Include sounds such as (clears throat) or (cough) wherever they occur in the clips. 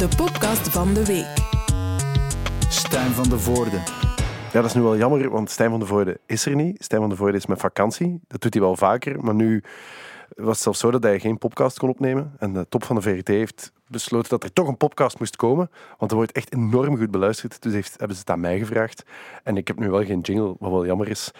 de podcast van de week. Stijn van de Voorde. Ja, dat is nu wel jammer, want Stijn van der Voorde is er niet. Stijn van der Voorde is met vakantie. Dat doet hij wel vaker, maar nu was het zelfs zo dat hij geen podcast kon opnemen. En de top van de VRT heeft besloten dat er toch een podcast moest komen, want er wordt echt enorm goed beluisterd. Dus heeft, hebben ze het aan mij gevraagd. En ik heb nu wel geen jingle, wat wel jammer is.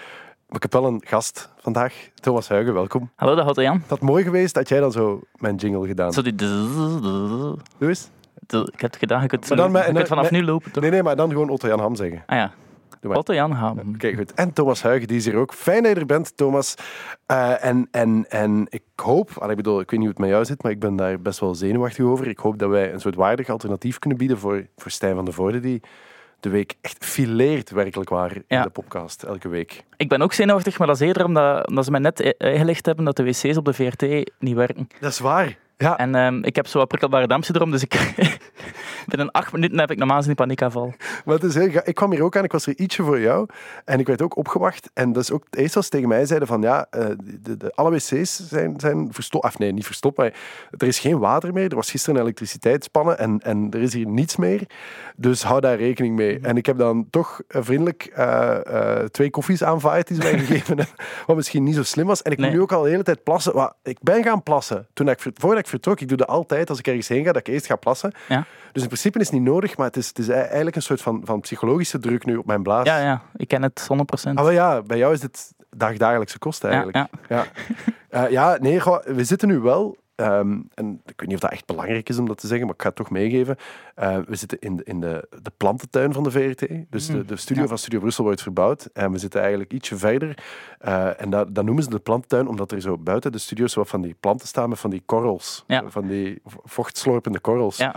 Maar ik heb wel een gast vandaag, Thomas Huigen, welkom. Hallo, dat houdt Jan. Het had mooi geweest dat jij dan zo mijn jingle gedaan. Zo die... Doe eens. Ik heb het gedaan, je kunt, Maar dan je kunt vanaf nu lopen. Toch? Nee, nee, maar dan gewoon Otto Jan Ham zeggen. Ah ja, Doe maar. Otto Jan Ham. Oké, goed. En Thomas Huigen, die is hier ook. Fijn dat je er bent, Thomas. Eh, en, en, en ik hoop, ik bedoel, ik weet niet hoe het met jou zit, maar ik ben daar best wel zenuwachtig over. Ik hoop dat wij een soort waardig alternatief kunnen bieden voor, voor Stijn van de Voorde, die de week echt fileert, werkelijk waar, in Ja. de podcast, elke week. Ik ben ook zenuwachtig, maar dat is eerder omdat, omdat ze mij net uitgelegd hebben dat de wc's op de VRT niet werken. Dat is waar. Ja, En ehm, ik heb zo wat prikkelbare dampsyndroom, dus ik... (laughs) binnen acht minuten heb ik normaal gezien een paniekaanval. maar het is heel ik kwam hier ook aan, ik was er ietsje voor jou en ik werd ook opgewacht. En dat is ook het eerste ze tegen mij zeiden van ja, eh, de, de, alle wc's zijn, zijn verstopt. Of nee, niet verstopt, maar er is geen water meer. Er was gisteren een elektriciteitsspannen en, en er is hier niets meer. Dus hou daar rekening mee. En ik heb dan toch eh, vriendelijk eh, twee koffies aanvaard die ze mij (laughs) gegeven hebben, wat misschien niet zo slim was. En ik Nee. moet nu ook al de hele tijd plassen. Wat, ik ben gaan plassen. Toen ik, voordat ik vertrok, ik doe dat altijd als ik ergens heen ga, dat ik eerst ga plassen. Ja, Dus in principe is het niet nodig, maar het is, het is eigenlijk een soort van, van psychologische druk nu op mijn blaas. ja, ja ik ken het 100%. Ah, ja, bij jou is dit dagdagelijkse kosten eigenlijk. ja. Ja, Eh, ja nee, goh, we zitten nu wel, ehm, en ik weet niet of dat echt belangrijk is om dat te zeggen, maar ik ga het toch meegeven. Eh, we zitten in, de, in de, de plantentuin van de VRT. Dus de, de studio ja. van Studio Brussel wordt verbouwd. En we zitten eigenlijk ietsje verder. Eh, en dat, dat noemen ze de plantentuin, omdat er zo buiten de studio's wat van die planten staan met van die korrels. Ja. Van die vo- vochtslorpende korrels. Ja,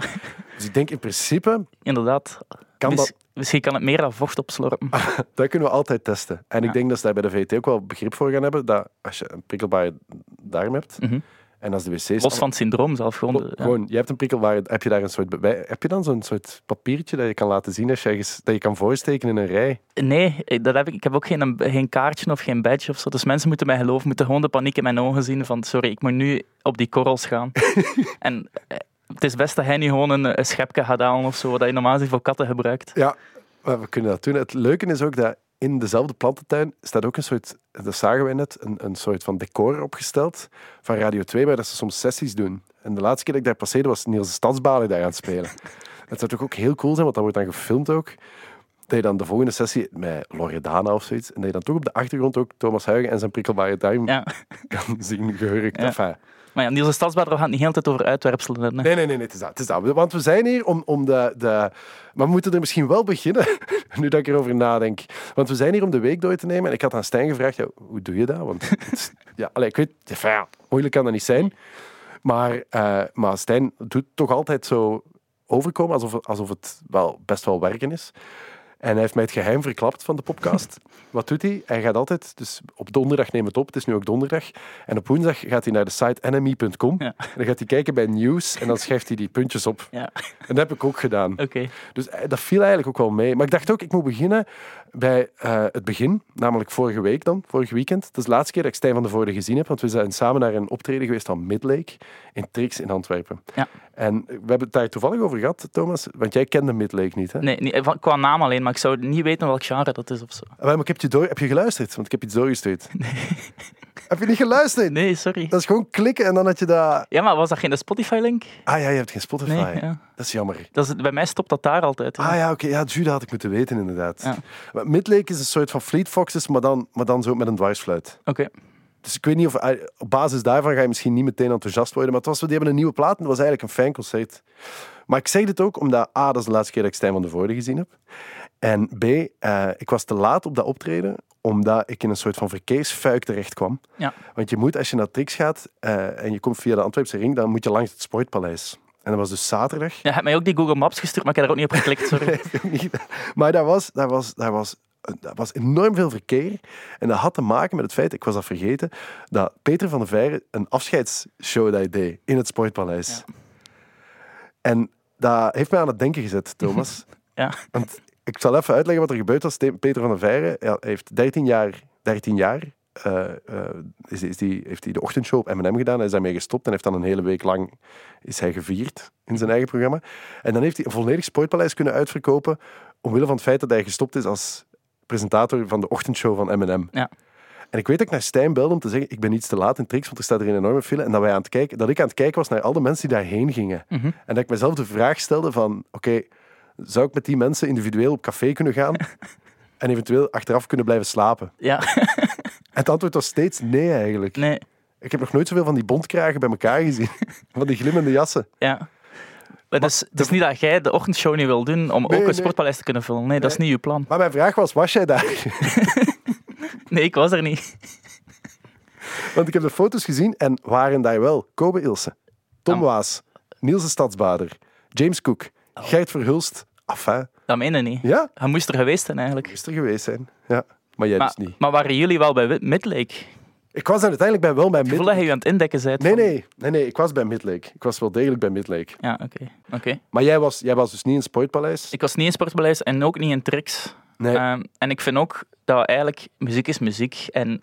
Dus ik denk in principe inderdaad. kan dat Misschien kan het meer dan vocht opslorpen. (laughs) Dat kunnen we altijd testen. En ik denk dat ze daar bij de VT ook wel begrip voor gaan hebben. Dat als je een prikkelbare darm hebt Mhm. En als de wc's. Los van het syndroom zelf. Gewoon de- ja. Gewoon, je hebt een prikkelbare. Heb je daar een soort. bij- Heb je dan zo'n soort papiertje dat je kan laten zien als je ergens, dat je kan voorsteken in een rij? Nee, dat heb ik, ik heb ook geen, geen kaartje of geen badge of zo. Dus mensen moeten mij geloven, moeten gewoon de paniek in mijn ogen zien van sorry, ik moet nu op die korrels gaan. (laughs) en eh, het is best dat hij nu gewoon een, een schepje gaat halen of zo, wat je normaal gezien voor katten gebruikt. Ja, maar we kunnen dat doen. Het leuke is ook dat in dezelfde plantentuin staat ook een soort. Dat zagen wij net, een, een soort van decor opgesteld van Radio 2, waar dat ze soms sessies doen. En de laatste keer dat ik daar passeerde was Niels de Stadsbalie daar aan het spelen. (laughs) Het zou toch ook heel cool zijn, want dat wordt dan gefilmd ook. Dat je dan de volgende sessie met Loredana of zoiets. En dat je dan toch op de achtergrond ook Thomas Huigen en zijn prikkelbare darm Ja. (laughs) kan zien gehurkt. Ja. Enfin, Maar ja, Niels de Stadsbader gaat niet heel tijd over uitwerpselen. Nee, nee, nee, nee het, is dat, het is dat. Want we zijn hier om, om de, de... Maar we moeten er misschien wel beginnen, (laughs) nu dat ik erover nadenk. Want we zijn hier om de week door te nemen. En ik had aan Stijn gevraagd, ja, hoe doe je dat? Want (laughs) ja, allee, ik weet, ja, moeilijk kan dat niet zijn. Maar, eh, maar Stijn doet toch altijd zo overkomen alsof, alsof het wel best wel werken is. En hij heeft mij het geheim verklapt van de podcast. (laughs) Wat doet hij? Hij gaat altijd, dus op donderdag neem het op, het is nu ook donderdag. En op woensdag gaat hij naar de site nmi.com. Ja. En dan gaat hij kijken bij nieuws en dan schrijft hij die puntjes op. Ja, En dat heb ik ook gedaan. oké. Dus eh, dat viel eigenlijk ook wel mee. Maar ik dacht ook, ik moet beginnen bij eh, het begin. Namelijk vorige week dan, vorig weekend. Dat is de laatste keer dat ik Stijn van de Voorde gezien heb. Want we zijn samen naar een optreden geweest van Midlake in Trix in Antwerpen. Ja. En we hebben het daar toevallig over gehad, Thomas. Want jij kende Midlake niet, hè? Nee, niet, van- qua naam alleen, maar ik zou niet weten welk genre dat is of zo. Ah, Maar ik heb je, door, heb je geluisterd? Want ik heb iets doorgestuurd. (laughs) Heb je niet geluisterd? Nee, sorry. Dat is gewoon klikken en dan had je dat... Ja, maar was dat geen Spotify-link? Ah ja, je hebt geen Spotify. Nee, ja. Dat is jammer. Dat is, bij mij stopt dat daar altijd. Ah ja, oké. Ja, Jude had ik moeten weten, inderdaad. Ja. Midlake is een soort van Fleet Foxes, maar dan, maar dan zo met een dwarsfluit. Oké. Dus ik weet niet of... ah, Op basis daarvan ga je misschien niet meteen enthousiast worden, maar het was, die hebben een nieuwe plaat en het was eigenlijk een fijn concert. Maar ik zeg dit ook omdat A, dat is de laatste keer dat ik Stijn van de Voorde gezien heb. En B, eh, ik was te laat op dat optreden, omdat ik in een soort van verkeersfuik terecht kwam. Ja. Want je moet, als je naar Trix gaat eh, en je komt via de Antwerpse ring, dan moet je langs het Sportpaleis. En dat was dus zaterdag. Ja, je hebt mij ook die Google Maps gestuurd, maar ik heb er ook niet op geklikt, sorry. (laughs) Niet. Maar daar was, daar, was, daar, was, daar was enorm veel verkeer. En dat had te maken met het feit, ik was dat vergeten, dat Peter van der Veijren een afscheidsshow dat hij deed in het Sportpaleis. En dat heeft mij aan het denken gezet, Thomas. (laughs) Ja. Want ik zal even uitleggen wat er gebeurd was. Te- Peter van der Veijren ja, heeft 13 jaar, 13 jaar eh, eh, is, is die, heeft hij de ochtendshow op M&M gedaan. Hij is daarmee gestopt en heeft dan een hele week lang is hij gevierd in zijn eigen programma. En dan heeft hij een volledig sportpaleis kunnen uitverkopen omwille van het feit dat hij gestopt is als presentator van de ochtendshow van M&M. Ja. En ik weet dat ik naar Stijn belde om te zeggen, ik ben iets te laat in Trix, want er staat er een enorme file. En dat, wij aan het kijken, dat ik aan het kijken was naar al de mensen die daarheen gingen. Mhm. En dat ik mezelf de vraag stelde van, oké, zou ik met die mensen individueel op café kunnen gaan (laughs) en eventueel achteraf kunnen blijven slapen? Ja, En (laughs) het antwoord was steeds nee eigenlijk. nee, Ik heb nog nooit zoveel van die bontkragen bij elkaar gezien. (laughs) Van die glimmende jassen. ja. Maar dus, het is niet dat jij de ochtendshow niet wil doen om Nee, ook een sportpaleis te kunnen vullen. Nee, dat is niet je plan. Maar mijn vraag was, was jij daar? (laughs) Nee, ik was er niet. (laughs) Want ik heb de foto's gezien en waren daar wel Kobe Ilse, Tom. Waas, Niels de Stadsbader, James Cook. Gert Verhulst. Enfin, Dat meen je niet. ja, Hij moest er geweest zijn eigenlijk. is er geweest zijn. Ja, maar jij Maar, dus niet. maar waren jullie wel bij Midlake? Ik was dan uiteindelijk bij wel bij Ik voel dat Midlake. je je aan het indekken bent. Nee, van- nee, nee, nee, ik was bij Midlake. Ik was wel degelijk bij Midlake. Ja, oké. oké. Maar jij was, jij was dus niet in Sportpaleis? Ik was niet in Sportpaleis en ook niet in Trix. Nee. Ehm, en ik vind ook dat eigenlijk muziek is muziek en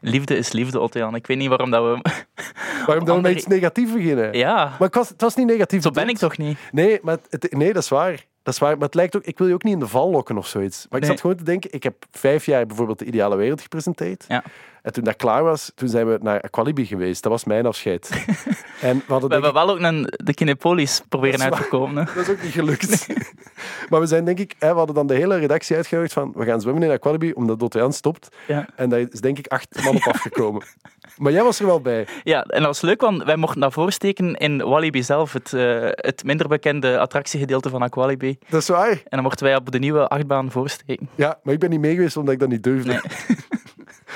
liefde is liefde, Otto-Jan. Ik weet niet waarom dat we... (laughs) Waarom dan met andere- iets negatiefs beginnen? Ja, Maar ik was, het was niet negatief. zo ben ik toch niet? Nee, maar het, nee, dat is waar. Dat is waar. Maar het lijkt ook, ik wil je ook niet in de val lokken of zoiets. Maar ik Nee. zat gewoon te denken, ik heb vijf jaar bijvoorbeeld de Ideale Wereld gepresenteerd. Ja. En toen dat klaar was, toen zijn we naar Aqualibi geweest. Dat was mijn afscheid. (laughs) en we hadden We hebben wel ook een, de Kinepolis proberen uit te komen. hè. dat is ook niet gelukt. (laughs) maar we zijn denk ik, hè, we hadden dan de hele redactie uitgenodigd van, we gaan zwemmen in Aqualibi, omdat Dottean stopt. Ja. En daar is denk ik acht man op afgekomen. (laughs) maar jij was er wel bij. ja, en dat was leuk, want wij mochten dat voorsteken in Walibi zelf, het, eh, het minder bekende attractiegedeelte van Aqualibi. Dat is waar. En dan mochten wij op de nieuwe achtbaan voorsteken. Ja, maar ik ben niet mee geweest omdat ik dat niet durfde. (laughs)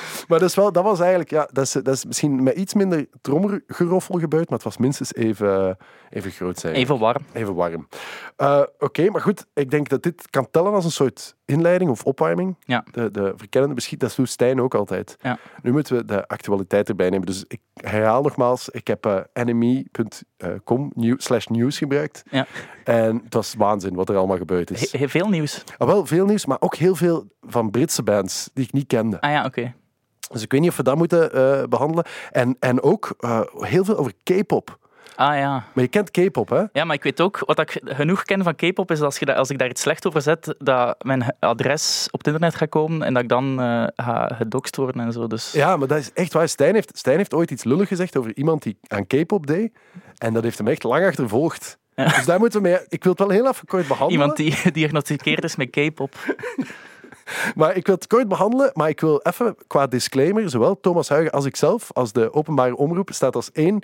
(laughs) maar wel, dat was eigenlijk, ja, dat is, dat is misschien met iets minder trommergeroffel gebeurd, maar het was minstens even, even groot zijn. Even warm. Even warm. Eh, Oké, maar goed, ik denk dat dit kan tellen als een soort inleiding of opwarming. Ja. De, de verkennende beschiet, dat doet Stijn ook altijd. Ja. Nu moeten we de actualiteit erbij nemen. Dus ik herhaal nogmaals, ik heb eh enemy.com nieuw- slash nieuws gebruikt. Ja. En het was waanzin wat er allemaal gebeurd is. He- he- veel nieuws. Ah, wel veel nieuws, maar ook heel veel van Britse bands die ik niet kende. Ah ja, oké. Dus ik weet niet of we dat moeten eh, behandelen. En, en ook eh, heel veel over K-pop. Ah ja. Maar je kent K-pop, hè? Ja, maar ik weet ook, wat ik genoeg ken van K-pop, is als, je dat, als ik daar iets slecht over zet, dat mijn adres op het internet gaat komen en dat ik dan eh ga gedoxt worden en zo. Dus Ja, maar dat is echt waar. Stijn heeft, Stijn heeft ooit iets lullig gezegd over iemand die aan K-pop deed. En dat heeft hem echt lang achtervolgd. Ja. Dus daar moeten we mee... Ik wil het wel heel even kort behandelen. iemand die (laughs) diagnosticeerd is met K-pop. (laughs) Maar ik wil het kort behandelen, maar ik wil even qua disclaimer, zowel Thomas Huigen als ikzelf, als de openbare omroep, staat als één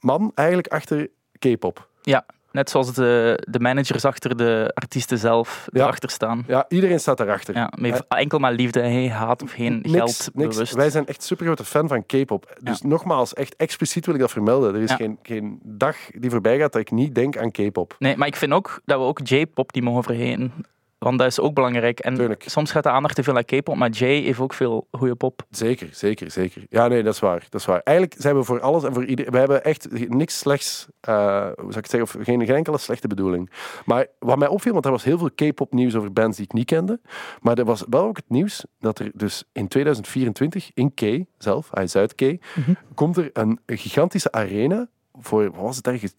man eigenlijk achter K-pop. Ja, net zoals de, de managers achter de artiesten zelf Ja. erachter staan. Ja, iedereen staat daarachter. Ja, enkel maar liefde, geen haat of geen Niks, geld niks. bewust. Wij zijn echt super grote fan van K-pop. Dus nogmaals, echt expliciet wil ik dat vermelden. Er is Ja. geen, geen dag die voorbij gaat dat ik niet denk aan K-pop. Nee, maar ik vind ook dat we ook J-pop niet mogen vergeten. Want dat is ook belangrijk. En Tuurlijk. soms gaat de aandacht te veel naar K-pop, maar J heeft ook veel goede pop. Zeker, zeker, zeker. Ja, nee, dat is waar. Dat is waar. Eigenlijk zijn we voor alles en voor iedereen. We hebben echt niks slechts, eh, hoe zou ik het zeggen, of geen, geen enkele slechte bedoeling. Maar wat mij opviel, want er was heel veel K-pop nieuws over bands die ik niet kende. Maar er was wel ook het nieuws dat er dus in 2024 in K zelf, hij Zuid K, komt er een, een gigantische arena voor, wat was het ergens,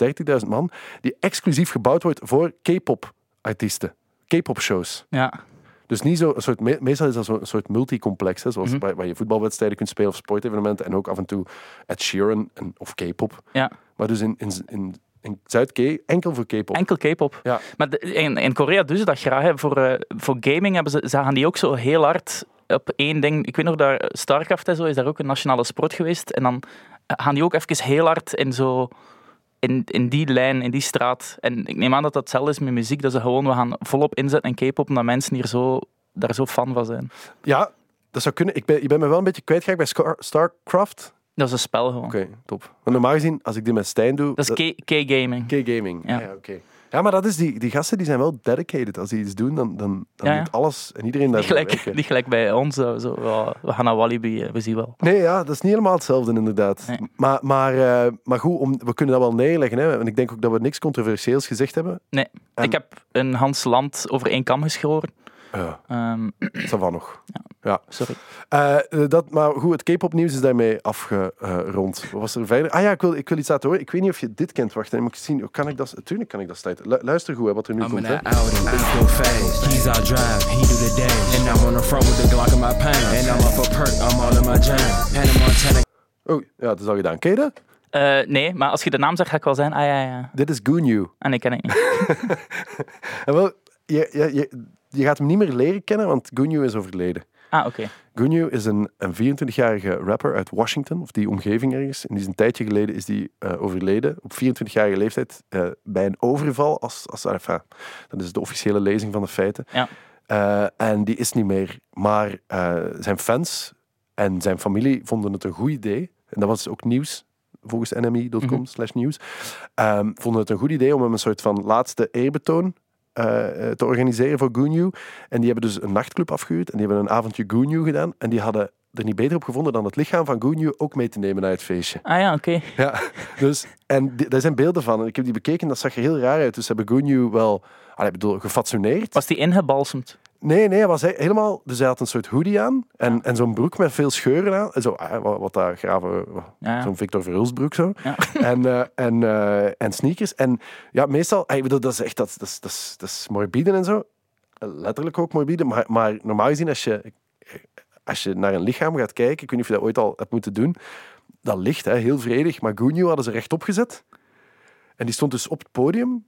30.000 man, die exclusief gebouwd wordt voor K-pop artiesten. K-pop shows. Ja, Dus niet zo, een soort, me- meestal is dat zo een soort multicomplex, hè, zoals Mhm. waar, waar je voetbalwedstrijden kunt spelen of sportevenementen en ook af en toe Ed Sheeran en, of K-pop. ja. Maar dus in, in, in, in Zuid-K enkel voor K-pop. enkel K-pop. Ja. Maar de- in, in Korea doen ze dat graag. Hè. Voor, eh, voor gaming hebben ze, ze gaan die ook zo heel hard op één ding. Ik weet nog, daar, StarCraft en zo is daar ook een nationale sport geweest. En dan gaan die ook even heel hard in zo... In, in die lijn, in die straat. En ik neem aan dat dat hetzelfde is met muziek. Dat ze gewoon, we gaan volop inzetten in K-pop, omdat mensen hier zo, daar zo fan van zijn. Ja, dat zou kunnen. Ik ben, je bent me wel een beetje kwijtgeraakt bij StarCraft. Dat is een spel gewoon. Oké, top. Normaal gezien, als ik dit met Stijn doe... Dat is K- K-gaming. K-gaming. Ja, Ja. ja, oké. Ja, maar dat is die, die gasten die zijn wel dedicated. Als die iets doen, dan, dan, dan Ja, ja. moet alles en iedereen daar Niet gelijk, niet gelijk bij ons. Zo, we gaan naar Walibi, eh, we zien wel. Nee, ja, dat is niet helemaal hetzelfde inderdaad. Nee. Maar, maar, eh, maar goed, om, we kunnen dat wel neerleggen. Hè? En ik denk ook dat we niks controversieels gezegd hebben. Nee, En- ik heb een Hans Land over één kam geschoren. Ja, Ehm, (clears throat) dat van nog. sorry. Eh, eh, dat, maar goed, het K-pop nieuws is daarmee afgerond. Wat was er verder? Ah ja, ik wil, ik wil iets laten horen. Ik weet niet of je dit kent. Wacht, moet ik zien. Hoe kan ik dat? Tuurlijk kan ik dat. Lu- luister goed hè, wat er nu I'm komt. in Hè. that Audi, it's go fast. He's out drive, he do the dash. And I'm on the front with the Glock in my pants. And I'm up a perk, I'm all in my jam. Hannah Montana. Oh, ja, dat is al gedaan. Ken je dat? Eh, nee, maar als je de naam zegt, ga ik wel zijn. Ah ja, ja. Dit is Gunyu. En ik ken het niet. (laughs) En wel, je, je, je, je gaat hem niet meer leren kennen, want Gunyu is overleden. Ah, oké. Gunyu is een, een 24-jarige rapper uit Washington, of die omgeving ergens. En die is een tijdje geleden is die, eh, overleden, op 24-jarige leeftijd, eh, bij een overval. Als, als, enfin, dat is de officiële lezing van de feiten. Ja. Eh, en die is niet meer. Maar zijn fans en zijn familie vonden het een goed idee. En dat was ook nieuws, volgens nmi.com Mhm. slash nieuws. Ehm, vonden het een goed idee om hem een soort van laatste eerbetoon te organiseren voor Gunyu. En die hebben dus een nachtclub afgehuurd en die hebben een avondje Gunyu gedaan. En die hadden er niet beter op gevonden dan het lichaam van Gunyu ook mee te nemen naar het feestje. Ah ja, oké. Ja, dus, en die, daar zijn beelden van. En ik heb die bekeken, dat zag er heel raar uit. Dus ze hebben Gunyu wel, ik bedoel, gefatsoeneerd. Was die ingebalsemd? Nee, nee, hij was he- helemaal... Dus hij had een soort hoodie aan en, en zo'n broek met veel scheuren aan. En Zo, ah, wat, wat daar graven... Ja. Zo'n Victor Verhulsbroek zo. Ja. (laughs) En, eh, en, eh, en sneakers. En ja, meestal... ah, Ik bedoel, dat is echt... Dat, dat, dat, dat is morbide en zo. Letterlijk ook morbide. Maar, maar normaal gezien, als je, als je naar een lichaam gaat kijken... Ik weet niet of je dat ooit al hebt moeten doen. Dat ligt hè, heel vredig. Maar Gunyu hadden ze rechtop gezet. En die stond dus op het podium.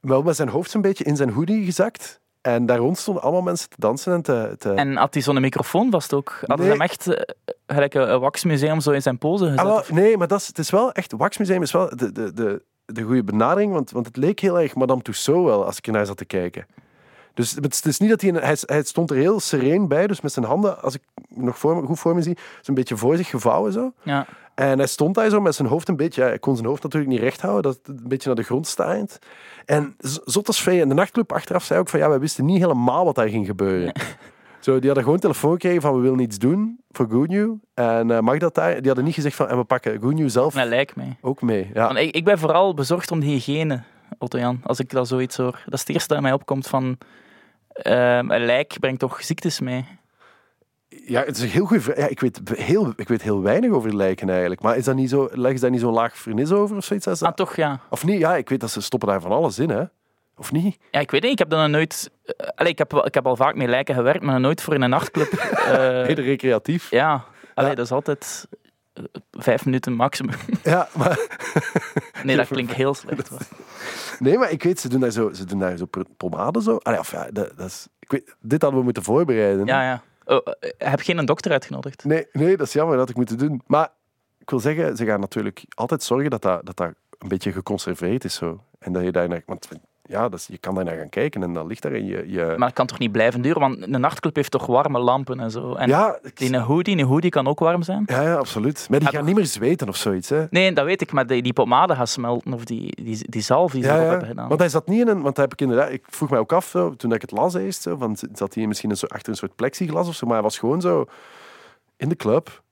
Wel met zijn hoofd zo'n beetje in zijn hoodie gezakt. En daar rond stonden allemaal mensen te dansen en te... te... En had hij zo'n microfoon vast ook? Hadden Nee. ze hem echt eh, gelijk een, een waxmuseum zo in zijn pose gezet? Ah, nee, maar dat is, het is wel echt... Waxmuseum is wel de, de, de, de goede benadering, want, want het leek heel erg Madame Tussauds wel, als ik ernaar zat te kijken. Dus het, is niet dat hij, een- hij... Hij stond er heel sereen bij, dus met zijn handen, als ik nog voor goed voor me zie, zo'n beetje voor zich gevouwen zo. Ja. En hij stond daar zo met zijn hoofd een beetje... Ja, hij kon zijn hoofd natuurlijk niet recht houden, dat een beetje naar de grond staand. En z- zotte sfeer. En de nachtclub achteraf zei ook van... Ja, wij wisten niet helemaal wat daar ging gebeuren. (laughs) Zo, die hadden gewoon telefoon gekregen van... We willen iets doen voor Gunyu. En eh, mag dat daar? Die hadden niet gezegd van... En we pakken Gunyu zelf Dat lijkt mij. ook mee. Ja. Want ik, ik ben vooral bezorgd om de hygiëne, Otto Jan. Als ik dat zoiets hoor. Dat is het eerste dat mij opkomt van... ehm, een lijk brengt toch ziektes mee? Ja, het is een heel goed... vra- Ja, ik, weet heel, ik weet heel weinig over lijken eigenlijk. Maar is dat niet zo, leggen ze daar niet zo'n laag vernis over of zoiets? Als dat- Ah, toch ja. Of niet? Ja, ik weet dat ze stoppen daar van alles in, hè. Of niet? Ja, ik weet niet. Ik heb dat nog nooit... eh, allee, ik, heb, ik heb al vaak met lijken gewerkt, maar nog nooit voor in een nachtclub. (laughs) eh, Heel recreatief. ja. Allee, Ja. dat is altijd eh, vijf minuten maximum. (laughs) Ja, maar... (laughs) Nee, dat klinkt heel slecht. hoor. Nee, maar ik weet, ze doen daar zo, ze doen daar zo pomade zo. Allee, of ja, dat, dat is, ik weet, dit hadden we moeten voorbereiden. Ja, ja. Oh, eh, heb je geen dokter uitgenodigd? Nee, nee, dat is jammer, dat had ik moeten doen. Maar ik wil zeggen, ze gaan natuurlijk altijd zorgen dat dat, dat, een beetje geconserveerd is. Zo. En dat je daar. Want ja, dat is, je kan daar naar gaan kijken en dat ligt daar en je... je Maar dat kan toch niet blijven duren? Want een nachtclub heeft toch warme lampen en zo. En ja, ik- die een hoodie, een hoodie kan ook warm zijn. ja, ja, absoluut. Maar die Ja, gaan niet meer zweten of zoiets. Hè. Nee, dat weet ik, maar die, die pomade gaat smelten of die, die, die zalf die ze Ja, ja. hebben gedaan. Want hij zat niet in een... Want heb ik inderdaad... Ik vroeg mij ook af, zo, toen ik het las eerst, zo, van, zat hij misschien een soort, achter een soort plexiglas of zo, maar hij was gewoon zo in de club.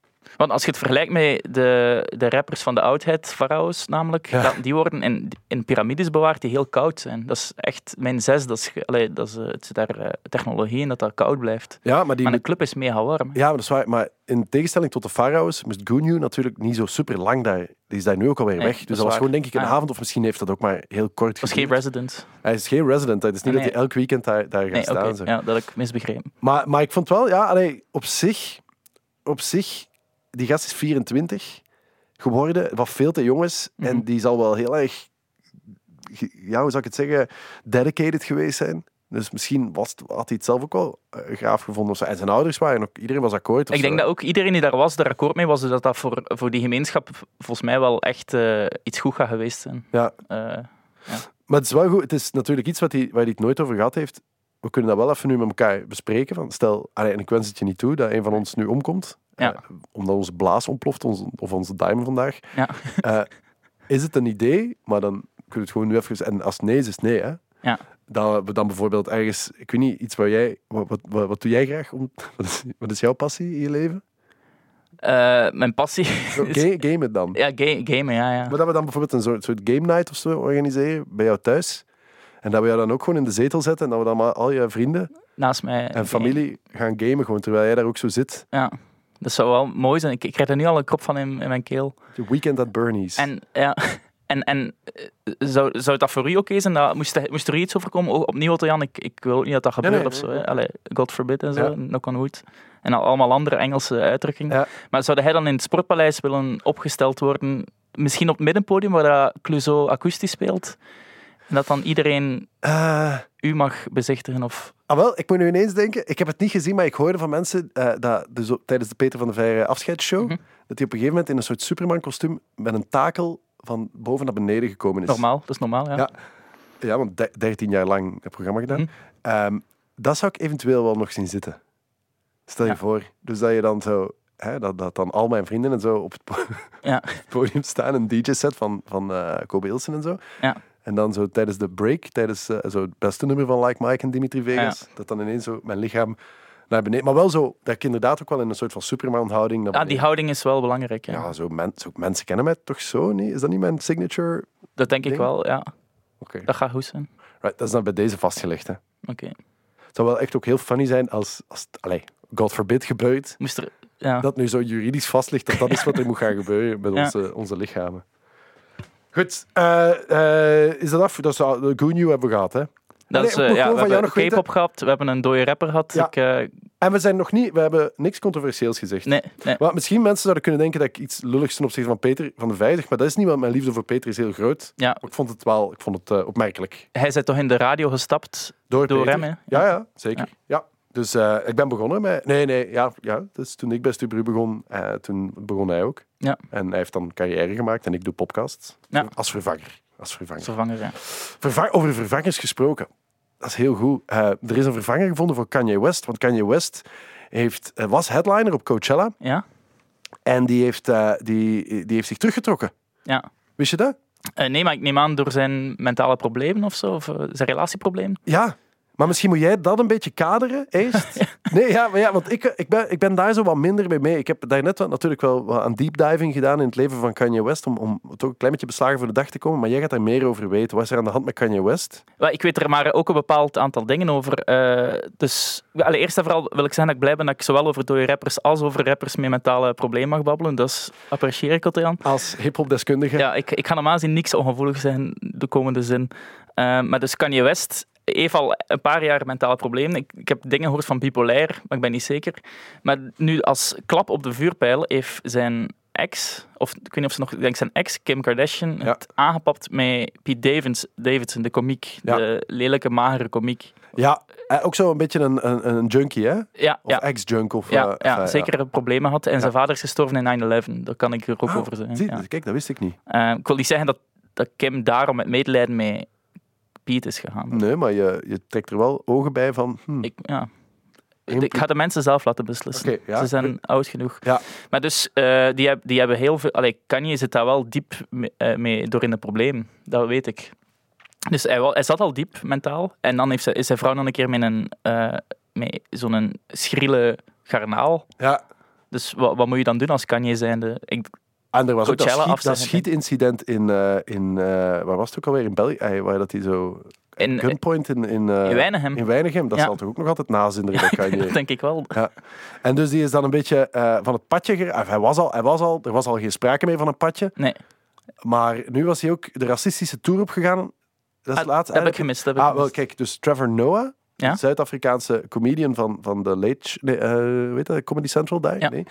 Want als je het vergelijkt met de, de rappers van de oudheid, farao's namelijk, Ja. die worden in, in piramides bewaard die heel koud zijn. Dat is echt mijn zes, dat is, allee, dat is, eh, het zit daar eh, technologie in dat dat koud blijft. Ja, maar die... Maar een club is mega warm. Ja, maar dat is waar. Maar in tegenstelling tot de Pharaohs moest Gunyu natuurlijk niet zo super lang daar. Die is daar nu ook alweer Nee, weg. Dus dat was gewoon denk ik een Ah. avond of misschien heeft dat ook maar heel kort Het was geen resident. Hij is geen resident. Het is niet Nee. dat hij elk weekend daar, daar gaat Nee, staan. Ja, dat heb ik misbegrepen. Maar, maar ik vond wel, ja, allee, op zich, op zich, die gast is 24 geworden, wat veel te jong is. Mhm. En die zal wel heel erg, ja, hoe zou ik het zeggen, dedicated geweest zijn. Dus misschien was het, had hij het zelf ook wel eh, gaaf gevonden. Of zo. En zijn ouders waren ook, iedereen was akkoord. Ik denk zo. dat ook iedereen die daar was er akkoord mee was, dus dat dat voor, voor die gemeenschap volgens mij wel echt eh, iets goed gaat geweest zijn. Ja, Eh, Maar het is wel goed. Het is natuurlijk iets wat hij, waar hij het nooit over gehad heeft. We kunnen dat wel even nu met elkaar bespreken. Van, stel, allee, en ik wens het je niet toe dat een van ons nu omkomt. Ja. eh, omdat onze blaas ontploft, of onze diamond vandaag. ja. (laughs) Eh, is het een idee? Maar dan kunnen we het gewoon nu even... En als nee is, nee. Hè? Ja. Dat we dan bijvoorbeeld ergens... Ik weet niet, iets waar jij... Wat, wat, wat, wat doe jij graag? Om, (laughs) wat, is, wat is jouw passie in je leven? Eh, mijn passie game het dan. Ja, ga- gamen, ja, ja. Maar dat we dan bijvoorbeeld een soort, soort game night of zo organiseren bij jou thuis. En dat we jou dan ook gewoon in de zetel zetten en dat we dan maar al je vrienden... naast mij. En familie gaan gamen gewoon, terwijl jij daar ook zo zit. Ja, dat zou wel mooi zijn. Ik, ik krijg er nu al een krop van in, in mijn keel. The Weekend at Bernie's. En, ja, (laughs) en, en eh, zou, zou dat voor u oké zijn? Dat, moest, er- moest er iets overkomen? O- Opnieuw, Jan, ik, ik wil ook niet dat dat gebeurt nee, of zo. nee. Allee, God forbid en zo, Ja. wood. En al- allemaal andere Engelse uitdrukkingen. Ja. Maar zou hij dan in het Sportpaleis willen opgesteld worden? Misschien op het middenpodium, waar dat Clouseau akoestisch speelt? En dat dan iedereen Eh, u mag bezichtigen? Of... ah, wel, ik moet nu ineens denken, ik heb het niet gezien, maar ik hoorde van mensen eh, dat dus op- tijdens de Peter van de Veire afscheidsshow, Mhm. dat hij op een gegeven moment in een soort Superman-kostuum met een takel van boven naar beneden gekomen is. Normaal, dat is normaal, ja. Ja. Ja, want de- 13 jaar lang het programma gedaan. Mhm. Ehm, dat zou ik eventueel wel nog zien zitten. Stel je Ja. voor. Dus dat je dan zo... Hè, dat, dat dan al mijn vrienden en zo op het, po- Ja. (laughs) het podium staan. Een DJ-set van, van eh Kobe Ilsen en zo. Ja. En dan zo tijdens de break, tijdens eh, zo het beste nummer van Like Mike en Dimitri Vegas, dat dan ineens zo mijn lichaam naar beneden... Maar wel zo, dat ik inderdaad ook wel in een soort van Superman-houding Ja, die beneden... houding is wel belangrijk. Ja. Ja, zo, men, zo mensen kennen mij toch zo, niet? Is dat niet mijn signature? Dat denk ik wel, ja. Oké. Dat gaat goed zijn. Right, dat is dan bij deze vastgelegd, hè. Oké. Het zou wel echt ook heel funny zijn als, als het, allee, God forbid gebeurt, Moest er... Ja. dat nu zo juridisch vast ligt dat dat is wat er moet gaan (laughs) gebeuren met onze, onze lichamen. Goed, eh, eh, is dat af? Dat is, de Goonyu hebben we gehad, hè? Dat is, eh, moet ja, we hebben K-pop gehad, we hebben een dode rapper gehad. Ja. Ik, En we zijn nog niet, we hebben niks controversieels gezegd. nee, nee. Maar misschien mensen zouden kunnen denken dat ik iets lulligs ten opzichte van Peter van de Vijftig, maar dat is niet, want mijn liefde voor Peter is heel groot. Ja, Maar ik vond het wel, ik vond het opmerkelijk. hij is toch in de radio gestapt Door, door Peter. hem, hè? Ja, ja, zeker. Ja. Dus eh, ik ben begonnen met... Nee, nee, ja, ja. Dus toen ik bij Stubru begon, eh, toen begon hij ook. Ja. En hij heeft dan carrière gemaakt en ik doe podcasts. Ja. Als vervanger. Als vervanger. Vervanger, ja. Verva- over vervangers gesproken. Dat is heel goed. Eh, er is een vervanger gevonden voor Kanye West. Want Kanye West heeft, was headliner op Coachella. Ja? En die heeft, die, die heeft zich teruggetrokken. ja. Wist je dat? Nee, maar ik neem aan door zijn mentale problemen of zo, of zijn relatieprobleem. Ja. Maar misschien moet jij dat een beetje kaderen eerst. (laughs) Nee, ja, maar ja want ik, ik, ben, ik ben daar zo wat minder mee mee. Ik heb daarnet wel, natuurlijk wel wat aan deep diving gedaan in het leven van Kanye West. Om, om toch een klein beetje beslagen voor de dag te komen. Maar jij gaat daar meer over weten. Wat is er aan de hand met Kanye West? Ik weet er maar ook een bepaald aantal dingen over. eh, dus allee, eerst en vooral wil ik zeggen dat ik blij ben dat ik zowel over dode rappers als over rappers met mentale problemen mag babbelen. Dat apprecieer ik, Otto-Jan. Als hip-hop-deskundige. Ja, ik, ik ga normaal gezien niks ongevoelig zijn de komende zin. Eh, maar dus Kanye West heeft al een paar jaar mentale problemen. Ik, ik heb dingen gehoord van bipolair, maar ik ben niet zeker. Maar nu als klap op de vuurpijl heeft zijn ex, of ik weet niet of ze nog, ik denk zijn ex, Kim Kardashian, Ja. het aangepapt met Pete Davidson, Davidson de komiek, Ja. de lelijke, magere komiek. Ja, eh, ook zo een beetje een, een, een junkie, hè? Ja, Of ja. ex-junk. Of, Ja, eh, ja, zeker problemen had. En zijn vader is gestorven in 9-11. Daar kan ik er ook Ah, over zeggen. zie, ja. Kijk, dat wist ik niet. Eh, ik wil niet zeggen dat, dat Kim daarom met medelijden met Pete is gegaan. Nee, maar je, je trekt er wel ogen bij van... hm, Ik, ja. Ik ga de mensen zelf laten beslissen. Ja. Ze zijn oud genoeg. Ja. Maar dus, eh, die, heb- die hebben heel veel... Allee, Kanye zit daar wel diep mee, eh, mee door in het probleem. Dat weet ik. Dus hij, hij zat al diep mentaal. En dan heeft ze, is zijn vrouw nog een keer met, een, eh, met zo'n schriele garnaal. ja. Dus wat, wat moet je dan doen als Kanye zijnde? Ik, En er was ook dat, schiet, dat schietincident in... eh, in eh, waar was het ook alweer? In België? Waar dat hij zo... in, Gunpoint in... In, eh, in Weinigem. Dat Ja. zal toch ook nog altijd nazinderen, dat kan je... dat denk ik wel. Ja. En dus die is dan een beetje van het padje. Hij was, al, hij was al, er was al geen sprake meer van een padje. Nee, Maar nu was hij ook de racistische tour opgegaan. Dat is Ah, laatst dat heb ik gemist. dat heb ik Ah, wel, kijk, dus Trevor Noah, Ja? Zuid-Afrikaanse comedian van, van de Late... Nee, weet je, Comedy Central daar? Ja. Nee.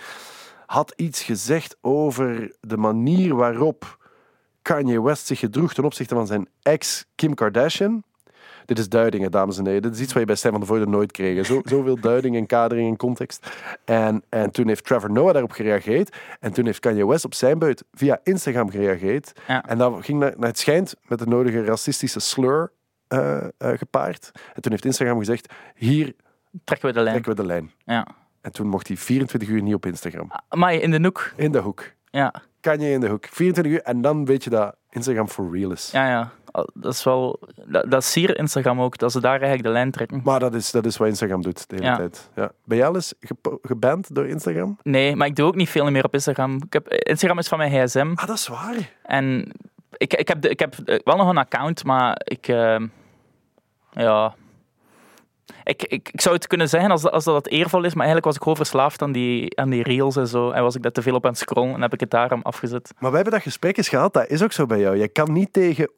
Had iets gezegd over de manier waarop Kanye West zich gedroeg ten opzichte van zijn ex Kim Kardashian. Dit is duiding, hè, dames en heren. Dit is iets wat je bij Stijn van de Voorde nooit kreeg. Zo, (laughs) zoveel duiding en kadering en context. En, en toen heeft Trevor Noah daarop gereageerd. En toen heeft Kanye West op zijn beurt via Instagram gereageerd. Ja. En dat ging naar, naar het schijnt met de nodige racistische slur eh, eh, gepaard. En toen heeft Instagram gezegd, hier Trekken we de lijn. trekken we de lijn. Ja. En toen mocht hij 24 uur niet op Instagram. Maar in de noek. In de hoek. Ja, Kanye in de hoek. 24 uur. En dan weet je dat Instagram for real is. ja, ja. Dat is wel... Dat, dat is hier Instagram ook, dat ze daar eigenlijk de lijn trekken. Maar dat is, dat is wat Instagram doet de hele Ja. tijd. Ja. Ben jij al eens gepo- geband door Instagram? Nee, maar ik doe ook niet veel meer op Instagram. Ik heb, Instagram is van mijn gsm. Ah, dat is waar. En ik, ik, heb, de, ik heb wel nog een account, maar ik... eh, ja... Ik, ik, ik zou het kunnen zeggen als, dat- als dat het eervol is, maar eigenlijk was ik gewoon verslaafd aan die, aan die reels en zo. En was ik daar te veel op aan het scrollen en heb ik het daarom afgezet. Maar we hebben dat gesprek eens gehad, dat is ook zo bij jou. Je kan niet tegen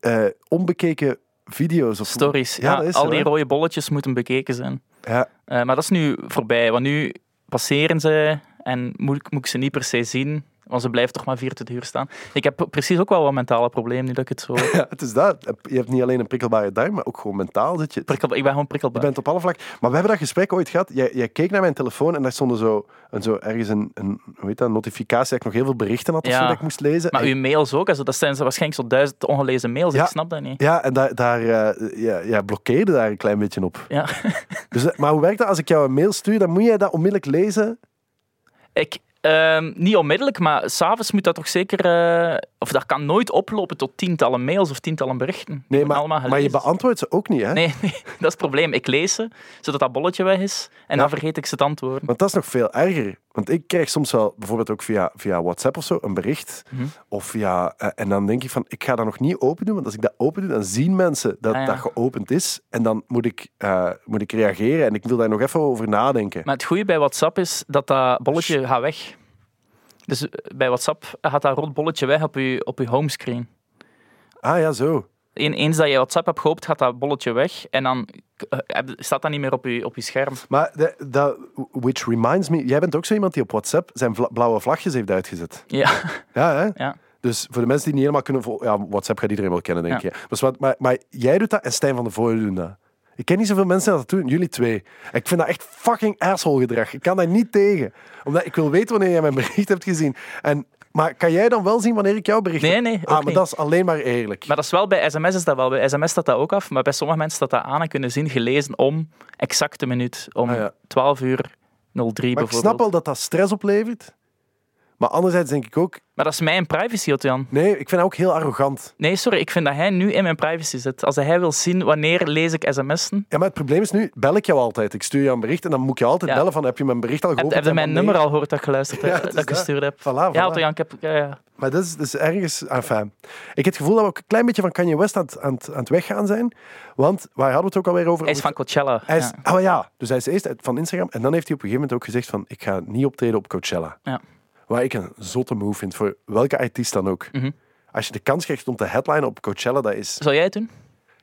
eh, onbekeken video's of Stories, Ja, al zo, die hè. rode bolletjes moeten bekeken zijn. Ja, Eh, maar dat is nu voorbij, want nu passeren ze en moet, moet ik ze niet per se zien, want ze blijven toch maar 24 uur staan. Ik heb precies ook wel wat mentale problemen nu dat ik het zo... (laughs) ja, het is dat. Je hebt niet alleen een prikkelbare darm, maar ook gewoon mentaal zit je. Prikkel, ik ben gewoon Je prikkelbaar. bent op alle vlakken. Maar we hebben dat gesprek ooit gehad. Jij, jij keek naar mijn telefoon en daar stond zo, zo ergens een, een, hoe heet dat, notificatie dat ik nog heel veel berichten had of Ja. zo dat ik moest lezen. Maar En- uw mails ook, also, dat zijn ze waarschijnlijk zo duizend ongelezen mails. Ja. Ik snap dat niet. Ja, en daar, daar eh, ja, ja, blokkeerde daar een klein beetje op. Ja. (laughs) Dus, eh, maar hoe werkt dat? Als ik jou een mail stuur, dan moet jij dat onmiddellijk lezen. Ik, ehm, niet onmiddellijk, maar s'avonds moet dat toch zeker... eh, of dat kan nooit oplopen tot tientallen mails of tientallen berichten. Nee, maar, maar je beantwoordt ze ook niet, hè? Nee, nee, (laughs) dat is het probleem. Ik lees ze, zodat dat bolletje weg is. En Ja. dan vergeet ik ze te antwoorden. Want dat is nog veel erger. Want ik krijg soms wel, bijvoorbeeld ook via, via WhatsApp of zo, een bericht. Mhm. Of via, eh, en dan denk ik van, ik ga dat nog niet open doen. Want als ik dat open doe, dan zien mensen dat Ah, ja. dat geopend is. En dan moet ik, eh, moet ik reageren. En ik wil daar nog even over nadenken. Maar het goede bij WhatsApp is dat dat bolletje gaat weg. Dus eh, bij WhatsApp gaat dat rood bolletje weg op je, op je homescreen. Ah ja, zo. Een- Eens dat je WhatsApp hebt geopend, gaat dat bolletje weg. En dan eh, staat dat niet meer op je, op je scherm. Maar de, which reminds me, jij bent ook zo iemand die op WhatsApp zijn blauwe vlagjes heeft uitgezet. Ja, Ja, hè? ja. Dus voor de mensen die niet helemaal kunnen ja, WhatsApp gaat iedereen wel kennen, denk Ja. ik. hè. Dus wat, maar, maar jij doet dat en Stijn van der Voorde doen dat. Ik ken niet zoveel mensen die dat doen, jullie twee. Ik vind dat echt fucking asshole gedrag. Ik kan daar niet tegen. Omdat ik wil weten wanneer jij mijn bericht hebt gezien. En, maar kan jij dan wel zien wanneer ik jouw bericht Nee, heb? nee, Ah, maar niet. dat is alleen maar eerlijk. Maar dat is wel bij sms is dat wel. Bij sms staat dat ook af, maar bij sommige mensen staat dat aan en kunnen zien gelezen om exacte minuut. Om Ah, ja. 12 uur 03 Maar ik bijvoorbeeld. snap wel dat dat stress oplevert. Maar anderzijds denk ik ook... Maar dat is mijn privacy, Jan. Nee, ik vind dat ook heel arrogant. Nee, sorry, ik vind dat hij nu in mijn privacy zit. Als hij wil zien wanneer lees ik sms'en, Ja, maar het probleem is nu, bel ik jou altijd. Ik stuur jou een bericht en dan moet je altijd Ja. bellen van, heb je mijn bericht al heb, geopend? heb je mijn nummer al gehoord dat ik geluisterd heb, Ja, dat ik gestuurd heb? Voilà, Ja, voilà. Jan, ik heb... Ja, ja. Maar dat is, is ergens... Enfin, ik heb het gevoel dat we ook een klein beetje van Kanye West aan het, aan het, aan het weggaan zijn. Want waar hadden we het ook alweer over? Hij is van Coachella. Hij is, ja. oh ja, dus hij is eerst van Instagram en dan heeft hij op een gegeven moment ook gezegd van ik ga niet optreden op Coachella. Ja. Waar ik een zotte move vind voor welke artiest dan ook. Mhm. Als je de kans krijgt om te headline op Coachella, dat is Zou jij het doen?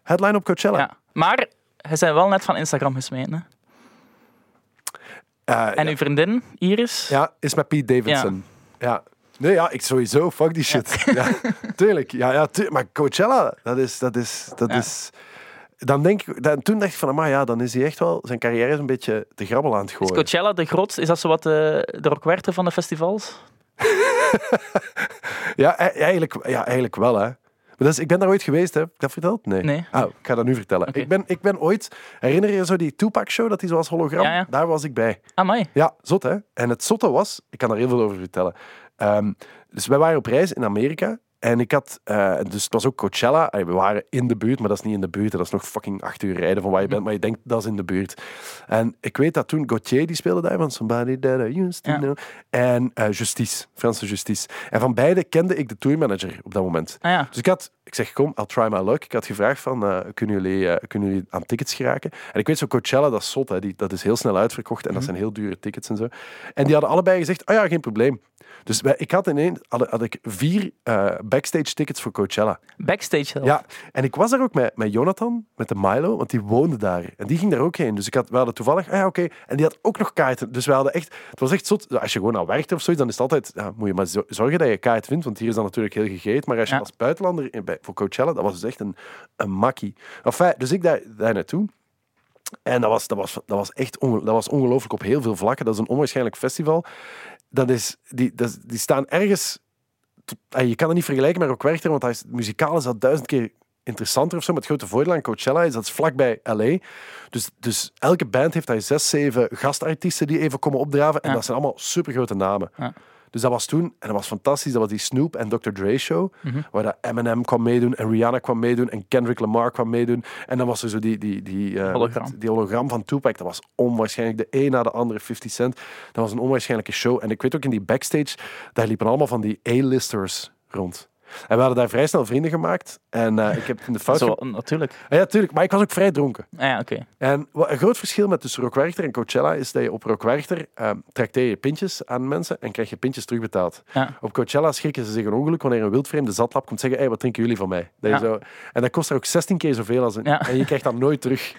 headline op Coachella. Ja. Maar hij zijn wel net van Instagram gesmeten. hè? Eh, En ja. uw vriendin, Iris? Ja, is met Pete Davidson. Ja. Nee, ja, ik sowieso. Fuck die shit. Ja. (laughs) tuurlijk. Ja, ja, maar Coachella, dat is... Dat is, dat is dan denk ik, dan, toen dacht ik van, maar ja, dan is hij echt wel zijn carrière een beetje de grabbel aan het Is gooien. Coachella de grootste? Is dat zo wat de, de Rock Werchter van de festivals? (laughs) Ja, e- eigenlijk, ja, eigenlijk wel, hè. Maar is, ik ben daar ooit geweest, hè. Heb ik dat verteld? Nee. Nee. Ah, ik ga dat nu vertellen. Ik, ben, ik ben ooit... Herinner je je zo die Tupac-show, dat die zoals hologram? Ja, ja. Daar was ik bij. Amai. Ja, zot, hè. En het zotte was... Ik kan daar heel veel over vertellen. Ehm, dus wij waren op reis in Amerika. En ik had... eh, dus het was ook Coachella. Allee, We waren in de buurt, maar dat is niet in de buurt. Dat is nog fucking acht uur rijden van waar je bent. Maar je denkt, dat is in de buurt. En ik weet dat toen Gauthier, die speelde daar van Somebody That I Used To Ja. Know. En eh, Justice, Franse Justice. En van beide kende ik de tourmanager op dat moment. Ah ja. Dus ik had, ik zeg, kom, I'll try my luck. Ik had gevraagd van, eh, kunnen, jullie, eh, kunnen jullie aan tickets geraken? En ik weet zo, Coachella, dat is zot, hè, die, dat is heel snel uitverkocht en dat zijn heel dure tickets en zo. En die hadden allebei gezegd, oh ja, geen probleem. Dus wij, ik had ineens, had, had ik vier eh, backstage tickets voor Coachella. Backstage. Ja, en ik was daar ook met, met Jonathan, met de Milo, want die woonde daar. En die ging daar ook heen. Dus ik had, we hadden toevallig, ah ja, oké. En die had ook nog kaarten. Dus we hadden echt, het was echt zot. Als je gewoon aan werkt of zoiets, dan is het altijd, ja, moet je maar zo- zorgen dat je kaart vindt. Want hier is dat natuurlijk heel gegeten. Maar als je Ja. als buitenlander bij, voor Coachella, dat was dus echt een, een makkie. Enfin, dus ik daar, daar naartoe. En dat was, dat was, dat was echt onge- dat was ongelooflijk op heel veel vlakken. Dat is een onwaarschijnlijk festival. Dat is, die, dat is- die staan ergens... ah, je kan het niet vergelijken met Rock Werchter, want hij is, muzikaal is dat duizend keer interessanter of zo. Maar het grote voordeel aan Coachella is dat is vlakbij LA. Dus, dus elke band heeft daar zes, zeven gastartiesten die even komen opdraven. En Ja. dat zijn allemaal supergrote namen. Ja. Dus dat was toen, en dat was fantastisch, dat was die Snoop en Dr. Dre show, Mhm. waar dat Eminem kwam meedoen en Rihanna kwam meedoen en Kendrick Lamar kwam meedoen. En dan was er zo die, die, die, eh, Hologram. die hologram van Tupac. Dat was onwaarschijnlijk. De een na de andere 50 Cent. Dat was een onwaarschijnlijke show. En ik weet ook in die backstage, daar liepen allemaal van die A-listers rond. En we hadden daar vrij snel vrienden gemaakt. En eh, ik heb in de fout... Zo, natuurlijk. Ah ja, tuurlijk. Maar ik was ook vrij dronken. Ah, ja, oké. En wat een groot verschil met tussen Rock Werchter en Coachella is dat je op Rock Werchter eh, trakteer je pintjes aan mensen en krijg je pintjes terugbetaald. Ja. Op Coachella schrikken ze zich een ongeluk wanneer een wildvreemde zatlap komt zeggen hey, wat drinken jullie van mij? Dat je Ja. zo, en dat kost er ook 16 keer zoveel als een, en je krijgt dat nooit terug.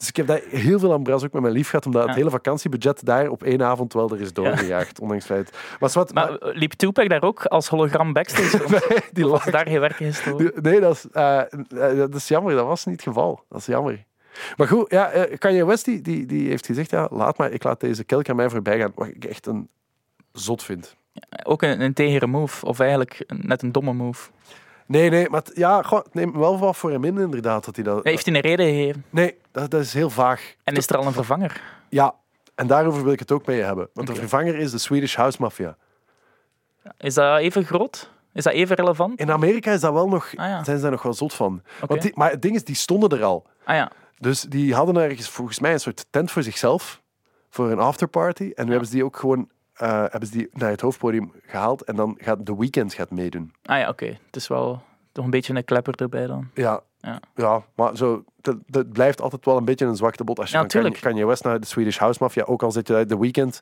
Ja. Dus ik heb daar heel veel aan bras ook met mijn lief gehad, omdat het Ja. hele vakantiebudget daar op één avond wel er is doorgejaagd, (laughs) ondanks het feit. Maar, zwart, Maar liep Tupac daar ook als hologram backstage (laughs) nee, die Was daar geen werk gestolen? die- nee, dat is, eh, eh, dat is jammer. Dat was niet het geval. Dat is jammer. Maar goed, ja, eh, Kanye West die, die, die heeft gezegd, ja, laat maar, ik laat deze kelk aan mij voorbij gaan. Wat ik echt een zot vind. Ook een, een tegere move, of eigenlijk net een domme move. Nee, nee, maar ja, het neemt wel wat voor hem in inderdaad. Dat hij dat, heeft hij een reden gegeven. Nee, dat, dat is heel vaag. En is er al een vervanger? Ja, en daarover wil ik het ook met je hebben. Want de vervanger is de Swedish House Mafia. Is dat even groot? Is dat even relevant? In Amerika is dat wel nog, Ah ja, zijn ze daar nog wel zot van. Want die, maar het ding is, die stonden er al. Ah ja, Dus die hadden ergens volgens mij een soort tent voor zichzelf. Voor een afterparty. En nu Ja. hebben ze die ook gewoon eh, hebben ze die naar het hoofdpodium gehaald. En dan gaat The Weeknd gaat meedoen. ah ja oké. Het is wel toch een beetje een klepper erbij dan. Ja, Ja. ja. maar zo, dat, dat blijft altijd wel een beetje een zwakte bot. Als je Ja, tuurlijk. Kanye West naar de Swedish House Mafia, ook al zit je uit The Weeknd,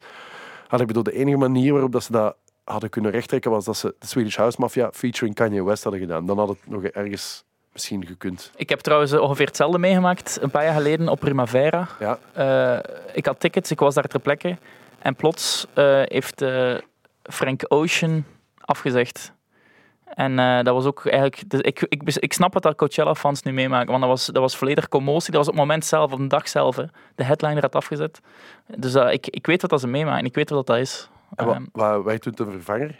had ik bedoel, de enige manier waarop dat ze dat hadden kunnen rechttrekken was dat ze de Swedish House Mafia featuring Kanye West hadden gedaan. Dan had het nog ergens misschien gekund. Ik heb trouwens eh, ongeveer hetzelfde meegemaakt een paar jaar geleden op Primavera. Ja, Eh, ik had tickets, ik was daar ter plekke. En plots eh, heeft eh, Frank Ocean afgezegd. En eh, dat was ook eigenlijk... dus ik, ik, ik snap wat Coachella-fans nu meemaken, want dat was, dat was volledig commotie. Dat was op het moment zelf, op de dag zelf. hè. De headliner had afgezet. Dus ik, ik weet wat dat ze meemaken. Ik weet wat dat is. en wat, toen de vervanger?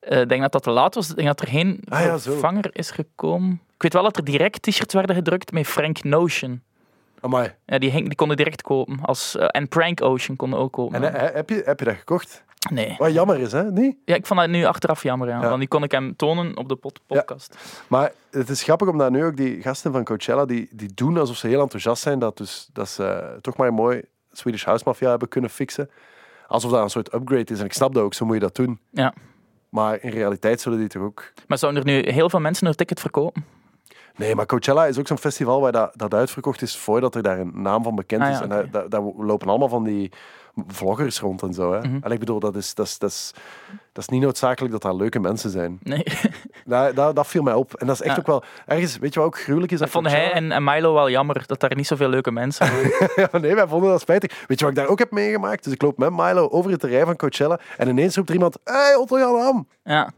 Ik denk dat dat te laat was. Ik denk dat er geen Ah ja, vervanger is gekomen. Ik weet wel dat er direct t-shirts werden gedrukt met Frank Notion. Amai. Ja, die, hing, die konden direct kopen. Als, eh, en Prank Ocean konden ook kopen. En heb, je, heb je dat gekocht? Nee. Wat jammer is, hè? Niet? Ja, ik vond dat nu achteraf jammer, ja. Ja. Want die kon ik hem tonen op de pod- podcast. Maar het is grappig omdat nu ook die gasten van Coachella, die, die doen alsof ze heel enthousiast zijn dat, dus, dat ze toch maar mooi Swedish House Mafia hebben kunnen fixen. Alsof dat een soort upgrade is. En ik snap dat ook, zo moet je dat doen. Ja. Maar in realiteit zullen die toch ook... Maar zouden er nu heel veel mensen een ticket verkopen? Nee, maar Coachella is ook zo'n festival waar dat, dat uitverkocht is voordat er daar een naam van bekend Ah, is. En daar, daar, daar lopen allemaal van die vloggers rond en zo. Hè. Mhm. En ik bedoel, dat is, dat, is, dat, is, dat is niet noodzakelijk dat dat leuke mensen zijn. Nee. (laughs) Dat, dat, dat viel mij op. En dat is echt Ja. ook wel... Ergens, weet je wat ook gruwelijk is? Dat vonden hij en, en Milo wel jammer, dat daar niet zoveel leuke mensen (laughs) waren. Ja, nee, wij vonden dat spijtig. Weet je wat ik daar ook heb meegemaakt? Dus ik loop met Milo over het terrein van Coachella en ineens roept er iemand, hey, Otto Jan Ham. ja.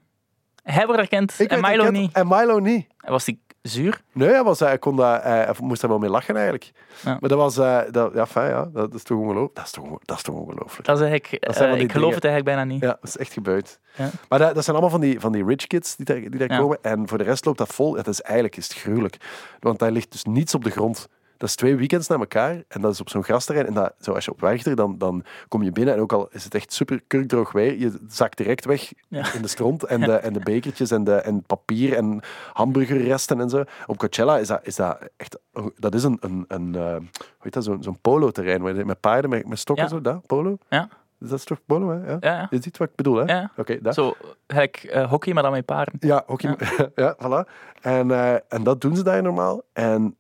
Hij wordt herkend en Milo herkend niet. En Milo niet. Was die zuur? Nee, hij, was, hij, kon dat, hij, hij moest daar wel mee lachen eigenlijk. Ja. Maar dat was, eh, dat, ja, fijn, ja, dat is toch ongelooflijk. Dat is toch, dat is toch ongelooflijk. Dat is eigenlijk, Dat zijn eh, ik geloof dingen. het eigenlijk bijna niet. Ja, dat is echt gebeurd. Ja. Maar dat, dat zijn allemaal van die, van die rich kids die daar, die daar Ja. komen. En voor de rest loopt dat vol. Het is eigenlijk is het gruwelijk. Want daar ligt dus niets op de grond. Dat is twee weekends na elkaar. En dat is op zo'n grasterrein. En dat, zo als je op Werchter, dan, dan kom je binnen. En ook al is het echt super kurkdroog weer, je zakt direct weg Ja. in de stront. En (laughs) de, en de bekertjes en, de, en papier en hamburgerresten en zo. Op Coachella is dat, is dat echt... Dat is een, een, een eh, hoe heet dat, zo'n zo'n polo-terrein. Met paarden, met, met stokken, Ja. zo, dat, polo? Ja. Dat is toch polo, hè? Ja. Ja, ja. Je ziet wat ik bedoel, hè? Ja. Oké, dat. Zo, gelijk eh, hockey, maar dan met paarden. Ja, ja. (laughs) ja, voilà. En, eh, en dat doen ze daar normaal. En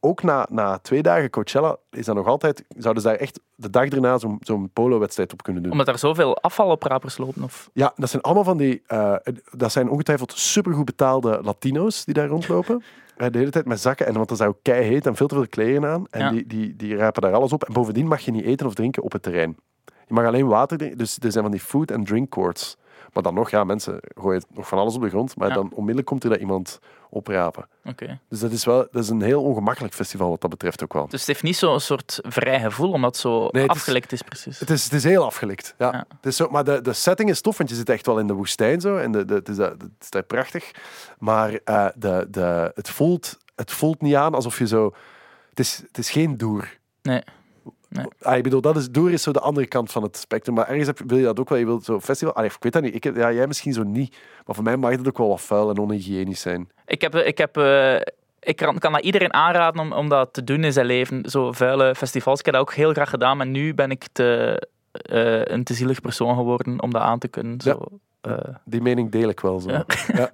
ook na, na twee dagen Coachella is dat nog altijd, zouden ze daar echt de dag erna zo'n zo'n polo-wedstrijd op kunnen doen. Omdat er zoveel afvalopprapers lopen. Of... Ja, dat zijn allemaal van die, eh, dat zijn ongetwijfeld supergoed betaalde Latino's die daar rondlopen. Eh, De hele tijd met zakken, en want dat is daar ook kei heet en veel te veel kleren aan. En Ja. die, die, die rapen daar alles op. En bovendien mag je niet eten of drinken op het terrein. Je mag alleen water drinken. Dus er zijn van die food and drink courts. Maar dan nog, ja, mensen gooien nog van alles op de grond. Maar Ja. dan onmiddellijk komt er dat iemand oprapen. Oké. Dus dat is wel dat is een heel ongemakkelijk festival wat dat betreft ook wel. Dus het heeft niet zo'n soort vrij gevoel, omdat het zo Nee, het afgelekt is, precies. Het is, het is heel afgelikt. Ja. Ja. Het is zo, maar de, de setting is tof, want je zit echt wel in de woestijn zo. En de, de, het, is, daar- het is daar prachtig. Maar eh, de, de, het, voelt, het voelt niet aan alsof je zo... Het is, het is geen doer. Nee. Nee. Ah, ik bedoel, dat is, doer is zo de andere kant van het spectrum. Maar ergens heb, wil je dat ook wel. Je wilt zo festival... Allee, ik weet dat niet. Ik, heb- ja, jij misschien zo niet. Maar voor mij mag het ook wel wat vuil en onhygiënisch zijn. Ik, heb, ik, heb, eh, ik kan, kan dat iedereen aanraden om, om dat te doen in zijn leven. Zo vuile festivals. Ik heb dat ook heel graag gedaan, maar nu ben ik te, eh, een te zielig persoon geworden om dat aan te kunnen. Zo, eh, Die mening deel ik wel zo. Ja. Ja.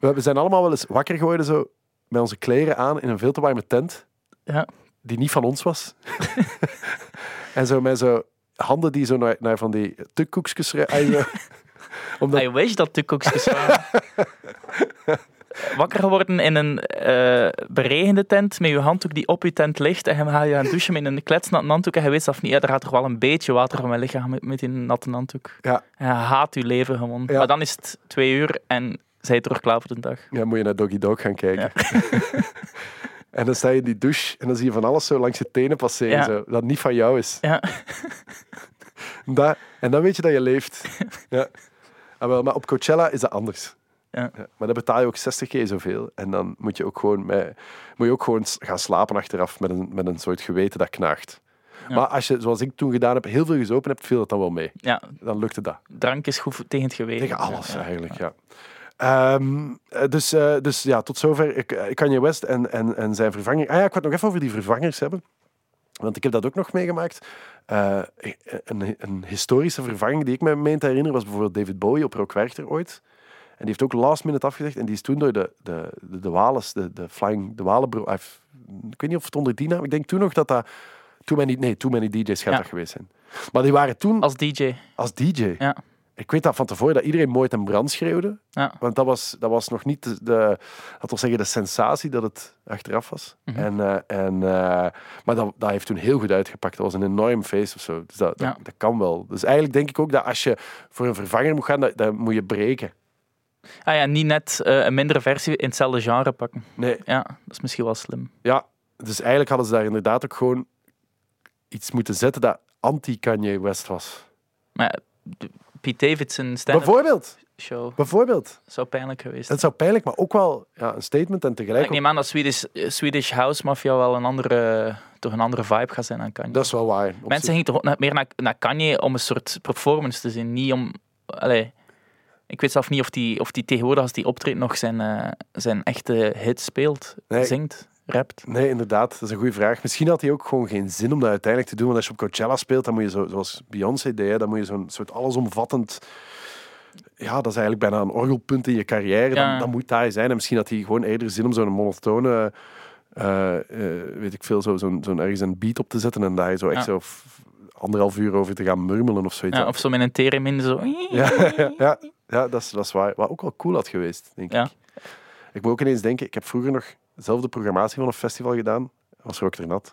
We we zijn allemaal wel eens wakker geworden zo, met onze kleren aan in een veel te warme tent, ja. Die niet van ons was. (laughs) en zo met zo handen die zo naar, naar van die tukkoekjes rijden. (laughs) Omdat, I wish dat de koekjes waren. (laughs) Wakker geworden in een eh, beregende tent met je handdoek die op je tent ligt en gaat je aan het douchen met een kletsnatte handdoek en je weet zelf niet, ja, er gaat toch wel een beetje water van mijn lichaam met, met die natte handdoek. Ja. En je haat je leven gewoon. Ja. Maar dan is het twee uur en zij terug klaar voor de dag. ja, moet je naar Doggy Dog gaan kijken. En dan sta je in die douche en dan zie je van alles zo langs je tenen passeren, Ja. zo, dat niet van jou is. Ja. (laughs) Da- en dan weet je dat je leeft. (laughs) ja. Ah, wel, maar op Coachella is dat anders. Ja. maar dan betaal je ook 60 keer zoveel. En dan moet je ook gewoon, met, moet je ook gewoon gaan slapen achteraf met een, met een soort geweten dat knaagt. Ja. Maar als je, zoals ik toen gedaan heb, heel veel gezopen hebt, viel dat dan wel mee. ja, Dan lukte dat. drank is goed tegen het geweten. Tegen alles eigenlijk, ja. Ehm, eh, dus, eh, dus ja, tot zover ik, eh, Kanye West en, en, en zijn vervanger. Ah ja, ik het nog even over die vervangers hebben. Want ik heb dat ook nog meegemaakt. Een, een historische vervanging die ik me meen te herinneren was bijvoorbeeld David Bowie op Rock Werchter ooit. En die heeft ook last minute afgezegd. En die is toen door de, de, de, de Wales, de, de Flying, de Walenbro... heeft- Ik weet niet of het onder die naam... Ik denk toen nog dat dat... Too Many, nee, Too Many DJ's gaat Ja. dat geweest zijn. Maar die waren toen Als DJ. als DJ. Ja. Ik weet dat van tevoren dat iedereen mooi ten brand schreeuwde. Ja. Want dat was, dat was nog niet de, de, laten we zeggen, de sensatie dat het achteraf was. Mhm. en, eh, en, eh, maar dat, dat heeft toen heel goed uitgepakt. Dat was een enorm feest of zo. Dus dat, dat, Ja. dat kan wel. Dus eigenlijk denk ik ook dat als je voor een vervanger moet gaan, dat, dat moet je breken. Ah ja, niet net eh, een mindere versie in hetzelfde genre pakken. Nee, Ja, dat is misschien wel slim. ja. Dus eigenlijk hadden ze daar inderdaad ook gewoon iets moeten zetten dat anti-Kanye West was. Maar Pete Davidson stand-up Bijvoorbeeld. show Bijvoorbeeld. zou pijnlijk geweest Dat zou pijnlijk, maar ook wel ja, een statement en tegelijk Ik neem aan dat Swedish, eh, Swedish House Mafia wel een andere, toch een andere vibe gaat zijn aan Kanye. Dat is wel waar. Mensen gingen toch meer naar, naar Kanye om een soort performance te zien, niet om... Allee, ik weet zelf niet of die, of die tegenwoordig als die optreedt nog zijn, eh, zijn echte hit speelt, Nee. zingt, rapt. Nee, inderdaad. Dat is een goede vraag. Misschien had hij ook gewoon geen zin om dat uiteindelijk te doen. Want als je op Coachella speelt, dan moet je zo, zoals Beyoncé deed, hè, dan moet je zo'n soort allesomvattend... Ja, dat is eigenlijk bijna een orgelpunt in je carrière. Dan, Ja. dan moet daar zijn. En misschien had hij gewoon eerder zin om zo'n monotone... eh, eh, weet ik veel, zo- zo'n zo'n ergens een beat op te zetten en daar zo echt Ja. zo anderhalf uur over te gaan murmelen of zoiets. Ja, of zo met een theremin zo... Ja, (laughs) ja, ja, ja, dat, is, dat is waar. Wat ook wel cool had geweest, denk Ja. ik. Ik moet ook ineens denken, ik heb vroeger nog dezelfde programmatie van een festival gedaan. Was Rock Nat.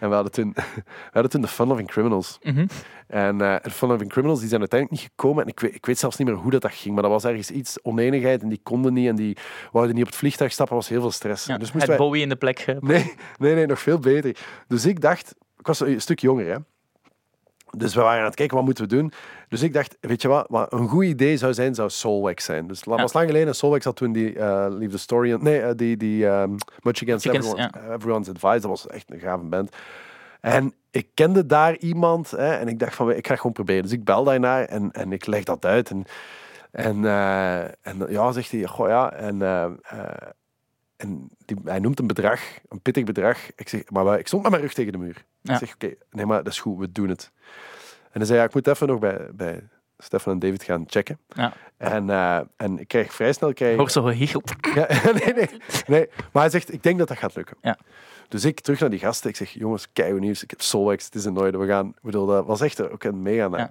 En we hadden toen, (laughs) we hadden toen de Fun Loving Criminals. Mhm. En eh de Fun Loving Criminals die zijn uiteindelijk niet gekomen. En ik weet, ik weet zelfs niet meer hoe dat, dat ging. Maar dat was ergens iets oneenigheid en die konden niet. En die wouden niet op het vliegtuig stappen. was heel veel stress. Ja, dus het moesten wij... Bowie in de plek. Nee, nee, nee, nog veel beter. Dus ik dacht, ik was een stuk jonger, hè. Dus we waren aan het kijken, wat moeten we doen? Dus ik dacht, weet je wat, wat een goed idee zou zijn, zou Soulwax zijn. Dus Ja. was lang geleden. Soulwax had toen die eh Leave the Story... Nee, eh, die, die ehm, Much Against Much Against, Everyone, Everyone's Advice. Dat was echt een gave band. En ik kende daar iemand hè, en ik dacht van, ik ga gewoon proberen. Dus ik bel daarnaar en, en ik leg dat uit. En, en, eh, en ja, zegt hij, goh ja, en... en die, hij noemt een bedrag, een pittig bedrag. Ik zeg, maar ik stond met mijn rug tegen de muur. Ja. Ik zeg, oké, nee, maar dat is goed, we doen het. En hij zei, ja, ik moet even nog bij, bij Stefan en David gaan checken. Ja. En, eh, en ik krijg vrij snel... Krijg, Hoor zo ja, (laughs) nee, nee, nee. Maar hij zegt, ik denk dat dat gaat lukken. Ja. Dus ik terug naar die gasten. Ik zeg, jongens, keigoed nieuws. Ik heb Solwax, het is in orde. We gaan... Ik bedoel, dat was echt ook een mega naam.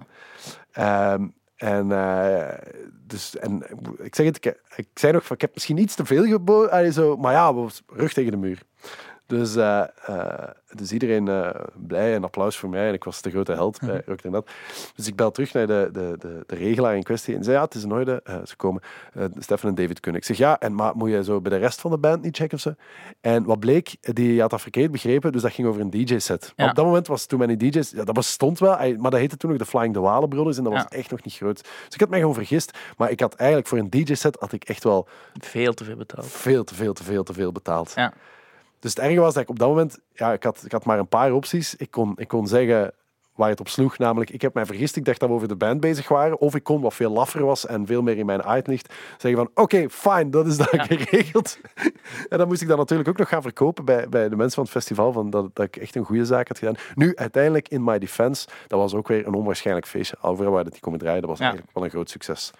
Ehm, en, eh, dus, en ik zeg het, ik, ik zei nog van, ik heb misschien iets te veel geboden. Maar ja, we rug tegen de muur. Dus, eh, eh, dus iedereen eh, blij en applaus voor mij. En ik was de grote held bij Rock en Dat. Dus ik bel terug naar de, de, de, de regelaar in kwestie. En zei, ja, het is in orde. Ze komen. Stefan en David kunnen. Ik zeg, ja, en maar moet je zo bij de rest van de band niet checken of zo? En wat bleek, die had dat verkeerd begrepen. Dus dat ging over een DJ-set. Ja. Op dat moment was toen mijn DJ's... Ja, dat bestond wel, maar dat heette toen nog de Flying de Walen Brothers. En dat was echt nog niet groot. Dus ik had mij gewoon vergist. Maar ik had eigenlijk voor een DJ-set had ik echt wel Veel te veel betaald. veel te veel, te veel, te veel betaald. Ja. Dus het erge was dat ik op dat moment, ja, ik had, ik had maar een paar opties. Ik kon, ik kon zeggen waar het op sloeg, namelijk ik heb mij vergist, ik dacht dat we over de band bezig waren. Of ik kon, wat veel laffer was en veel meer in mijn aard ligt, zeggen van oké, fine, dat is dan Ja. geregeld. (laughs) en dan moest ik dat natuurlijk ook nog gaan verkopen bij, bij de mensen van het festival, van dat, dat ik echt een goede zaak had gedaan. Nu, uiteindelijk, in my defense, dat was ook weer een onwaarschijnlijk feestje. Overal waar dat die komen draaien, dat was Ja. eigenlijk wel een groot succes.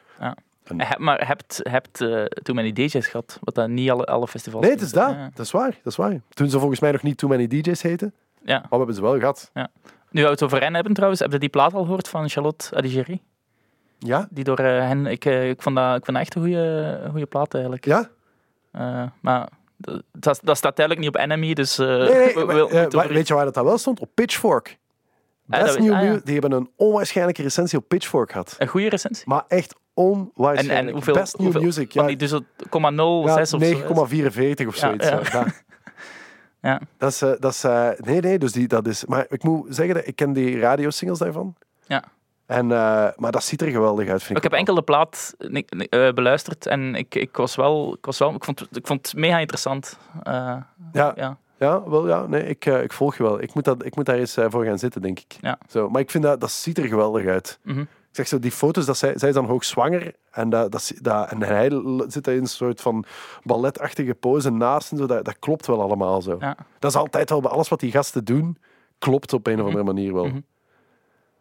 Heb- maar hebt, hebt eh, Too Many DJ's gehad? Wat dat niet alle, alle festivals Nee, het is dat. Ja. Dat is waar. Dat is waar. Toen ze volgens mij nog niet Too Many DJ's heten, Ja. maar we hebben ze wel gehad. Nu we het over hen hebben trouwens, heb je die plaat al gehoord van Charlotte Adigéry? Ja? Die door eh, hen, ik, eh, ik, vond dat, ik vond dat echt een goede, goede plaat eigenlijk. Ja? Maar dat, staat eigenlijk niet op Enemy, dus Nee, (laughs) we- we- we weet je waar dat, dat wel stond? Op Pitchfork. Best New ah, ja. Die hebben een onwaarschijnlijke recensie op Pitchfork gehad. een goede recensie. Maar echt onwaarschijnlijk. en hoeveel, Best New hoeveel Music. van Ja, die dus het 0,06 ja, of zo. 9,44 of zoiets. ja. (laughs) ja. Dat is, eh, dat is, eh, nee, nee, dus die, dat is... Maar ik moet zeggen, dat ik ken die radiosingles daarvan. Ja. En, eh, maar dat ziet er geweldig uit, vind Ik ik. heb enkel de plaat beluisterd en ik, ik was wel, ik, was wel ik, vond, ik vond het mega interessant. Ja, ja. Ja, wel ja. Nee, ik, eh, ik volg je wel. Ik moet, dat, ik moet daar eens eh, voor gaan zitten, denk ik. Ja. Zo, maar ik vind dat, dat ziet er geweldig uit. Mhm. Ik zeg zo, die foto's, dat zij, zij is dan hoogzwanger. En, dat, dat, dat, en hij zit daar in een soort van balletachtige pose naast. En zo, dat, dat klopt wel allemaal zo. Ja. Dat is altijd wel bij alles wat die gasten doen, klopt op een of andere manier wel. Mhm.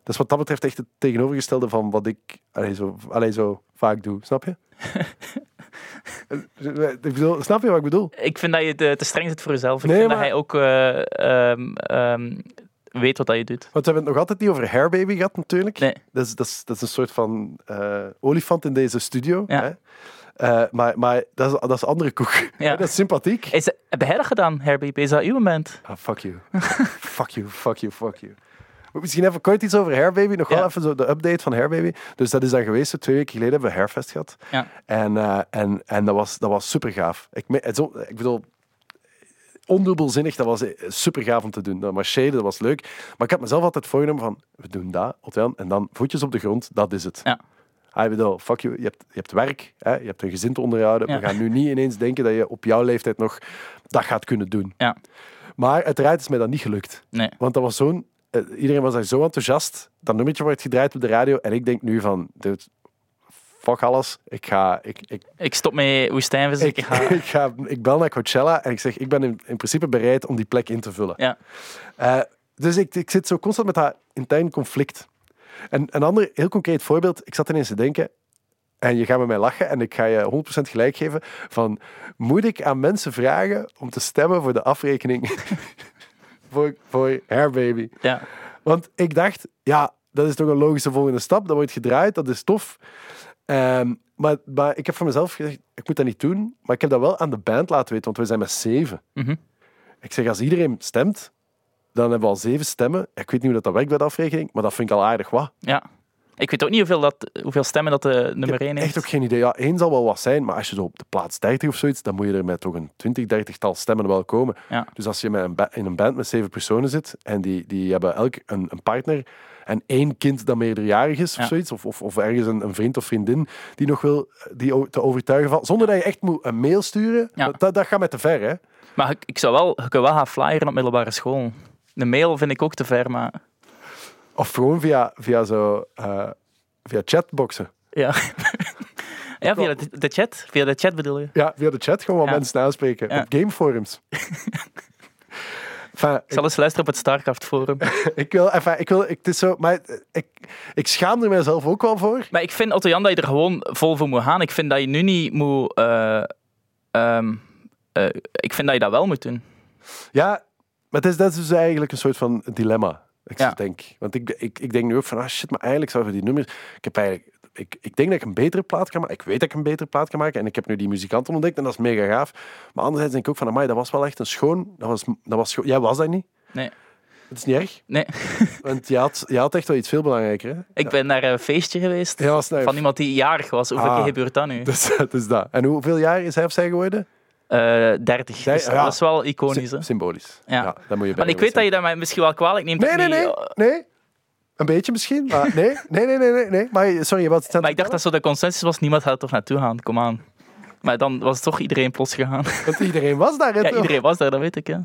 Dat is wat dat betreft echt het tegenovergestelde van wat ik allee, zo, allee, zo vaak doe. Snap je? (laughs) ik bedoel, snap je wat ik bedoel? Ik vind dat je te, te streng zit voor jezelf. Ik Nee, vind maar- dat hij ook eh, ehm, ehm, weet wat dat je doet. Want we hebben het nog altijd niet over Hairbaby gehad natuurlijk. Nee. Dat, is, dat, is, dat is een soort van eh, olifant in deze studio. Ja. Hè? Eh, maar maar dat, is, dat is andere koek. Ja. (laughs) dat is sympathiek. Is, heb jij dat gedaan, Herbie? Is dat uw band? Ah, (laughs) fuck you. fuck you, fuck you, fuck you. Misschien even kort iets over Hairbaby. Nog wel Ja. even zo de update van Hairbaby. Dus dat is dan geweest. Twee weken geleden hebben we Hairfest gehad. Ja. En, eh, en, en dat, was, dat was super gaaf. Ik, zo- ik bedoel, ondubbelzinnig, dat was super gaaf om te doen. Dat marcheerde, dat was leuk. Maar ik had mezelf altijd voorgenomen van, we doen dat, en dan voetjes op de grond, dat is het. Ja. Ah, ik bedoel, fuck you, je hebt, je hebt werk, hè, je hebt een gezin te onderhouden. Ja. We gaan nu niet ineens denken dat je op jouw leeftijd nog dat gaat kunnen doen. Ja. Maar uiteraard is mij dat niet gelukt. Nee. Want dat was zo'n... eh, iedereen was daar zo enthousiast. Dat nummertje wordt gedraaid op de radio. En ik denk nu van... Dude, fuck alles. Ik ga... Ik, ik, Ik stop met woestijnvis. Ik, ik, ga... (laughs) ik, ga, ik bel naar Coachella en ik zeg, ik ben in, in principe bereid om die plek in te vullen. Ja. Eh, dus ik, ik zit zo constant met dat intern conflict. En een ander heel concreet voorbeeld, ik zat ineens te denken, en je gaat met mij lachen en ik ga je 100% gelijk geven, van moet ik aan mensen vragen om te stemmen voor de afrekening (laughs) voor, voor Hairbaby? Ja. Want ik dacht, ja, dat is toch een logische volgende stap. Dat wordt gedraaid, dat is tof. Ehm, maar, maar ik heb voor mezelf gezegd, ik moet dat niet doen. Maar ik heb dat wel aan de band laten weten, want we zijn met zeven. Mhm. Ik zeg, als iedereen stemt, dan hebben we al zeven stemmen. Ik weet niet hoe dat, dat werkt bij de afrekening, maar dat vind ik al aardig wat. ja. Ik weet ook niet hoeveel, dat, hoeveel stemmen dat de nummer Ik 1 heb heeft. echt ook geen idee. Ja, één zal wel wat zijn, maar als je zo op de plaats 30 of zoiets, dan moet je er met toch een 20, 30 tal stemmen wel komen. Ja. Dus als je met een in een band met zeven personen zit en die, die hebben elk een, een partner en één kind dat meerderjarig is of Ja. zoiets, of, of, of ergens een, een vriend of vriendin die nog wil die te overtuigen van, zonder dat je echt moet een mail sturen, Ja. dat, dat gaat met te ver, hè? Maar ik, ik zou wel, ik kan wel gaan flyeren op middelbare school. De mail vind ik ook te ver, maar Of gewoon via, via zo, eh, via chatboxen. ja. (laughs) ja, via de, de chat. Via de chat bedoel je. Ja, via de chat gewoon Ja. mensen aanspreken. Ja. Op gameforums. (laughs) (laughs) enfin, Ik zal eens luisteren op het Starcraft forum. Ik wil, enfin, ik wil, ik, het is zo, maar ik, ik schaam er mijzelf ook wel voor. Maar ik vind, Otto Jan, dat je er gewoon vol voor moet gaan. Ik vind dat je nu niet moet... eh, ehm, eh, ik vind dat je dat wel moet doen. Ja, maar het is, dat is dus eigenlijk een soort van dilemma. Ik Ja. denk. Want ik, ik, ik denk nu ook van, ah shit, maar eigenlijk zouden we die nummers... Ik heb eigenlijk... Ik, ik denk dat ik een betere plaat kan maken. Ik weet dat ik een betere plaat kan maken. En ik heb nu die muzikanten ontdekt en dat is mega gaaf. Maar anderzijds denk ik ook van, amai, dat was wel echt een schoon... Dat was, dat was schoon. Jij was dat niet. Nee. Het is niet erg. Nee. (laughs) Want je had, je had echt wel iets veel belangrijker. Hè? Ik ben naar een feestje geweest Ja, was nou, van iemand die jarig was. Hoeveel Ah. keer gebeurt dat nu? (laughs) dus, het is dat. En hoeveel jaar is hij of zij geworden? Eh 30. Zij- Dus ja. dat is wel iconisch. Sy- symbolisch. Ja. Ja. dan moet je Maar ik weet dat je dat mij misschien wel kwalijk neemt. Nee, dat nee, nee. eh, Nee. Een beetje misschien, maar nee. Nee, nee, nee, nee. nee. Maar sorry, het Maar ik dacht dat zo de consensus was, niemand gaat er toch naartoe gaan, kom aan. Maar dan was toch iedereen plots gegaan. (laughs) Want iedereen was daar. hè, Ja, iedereen was daar, dat weet ik, ja.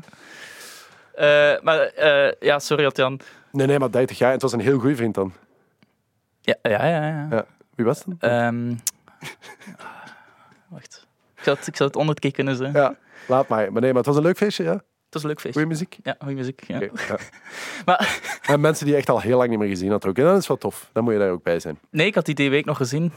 Eh, maar eh, ja, sorry, Jan. Nee, nee, maar 30 jaar. Het was een heel goede vriend dan. Ja, ja, ja. ja. Ja. Wie was het dan? Ehm, (laughs) wacht. Ik zou, het, ik zou het onder keer kunnen zijn. Ja, laat maar. Maar nee, maar het was een leuk feestje, ja. Het was een leuk feestje. Goeie muziek? Ja, goede muziek. Ja. Ja. (laughs) Maar En mensen die je echt al heel lang niet meer gezien had ook. En dat is wel tof. Dan moet je daar ook bij zijn. nee, ik had die die week nog gezien.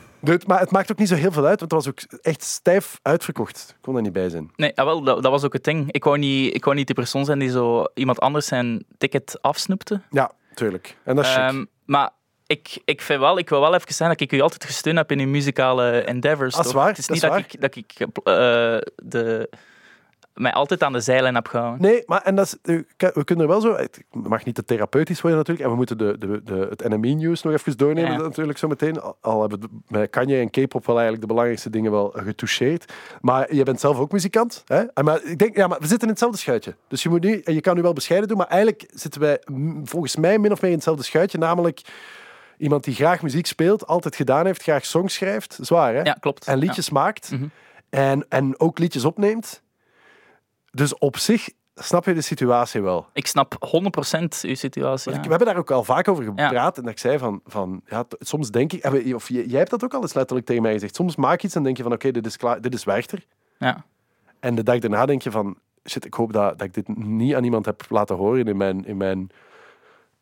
Maar het maakt ook niet zo heel veel uit, want het was ook echt stijf uitverkocht. Ik kon er niet bij zijn. Nee, ah, wel, dat, dat was ook het ding. Ik wou, niet, ik wou niet die persoon zijn die zo iemand anders zijn ticket afsnoepte. Ja, tuurlijk. En dat is. Ehm, maar ik, ik, vind wel, ik wil wel even zeggen dat ik u altijd gesteund heb in uw muzikale endeavors. Dat is toch? waar, Het is dat niet is dat waar. ik, dat ik eh, de, mij altijd aan de zijlijn heb gehouden. Nee, maar en dat is, we kunnen er wel zo... Het mag niet te therapeutisch worden natuurlijk. En we moeten de, de, de, het NME-nieuws nog even doornemen Ja. natuurlijk zo meteen. Al- hebben met Kanye en K-pop wel eigenlijk de belangrijkste dingen wel getoucheerd. Maar je bent zelf ook muzikant. Hè? En Maar ik denk, ja, maar we zitten in hetzelfde schuitje. Dus je, moet nu, en je kan nu wel bescheiden doen, maar eigenlijk zitten wij volgens mij min of meer in hetzelfde schuitje. Namelijk iemand die graag muziek speelt, altijd gedaan heeft, graag songs schrijft. Zwaar, hè? Ja, klopt. en liedjes maakt Mhm. en, en ook liedjes opneemt. Dus op zich snap je de situatie wel. Ik snap 100% uw situatie. Want ja. ik- we hebben daar ook al vaak over gepraat. En dat ik zei van, van ja, soms denk ik, we- of jij hebt dat ook al eens letterlijk tegen mij gezegd. Soms maak je iets en denk je van oké, dit is klaar, dit is Werchter. Ja. En de dag daarna denk je van shit, ik hoop dat, dat ik dit niet aan iemand heb laten horen in mijn, in mijn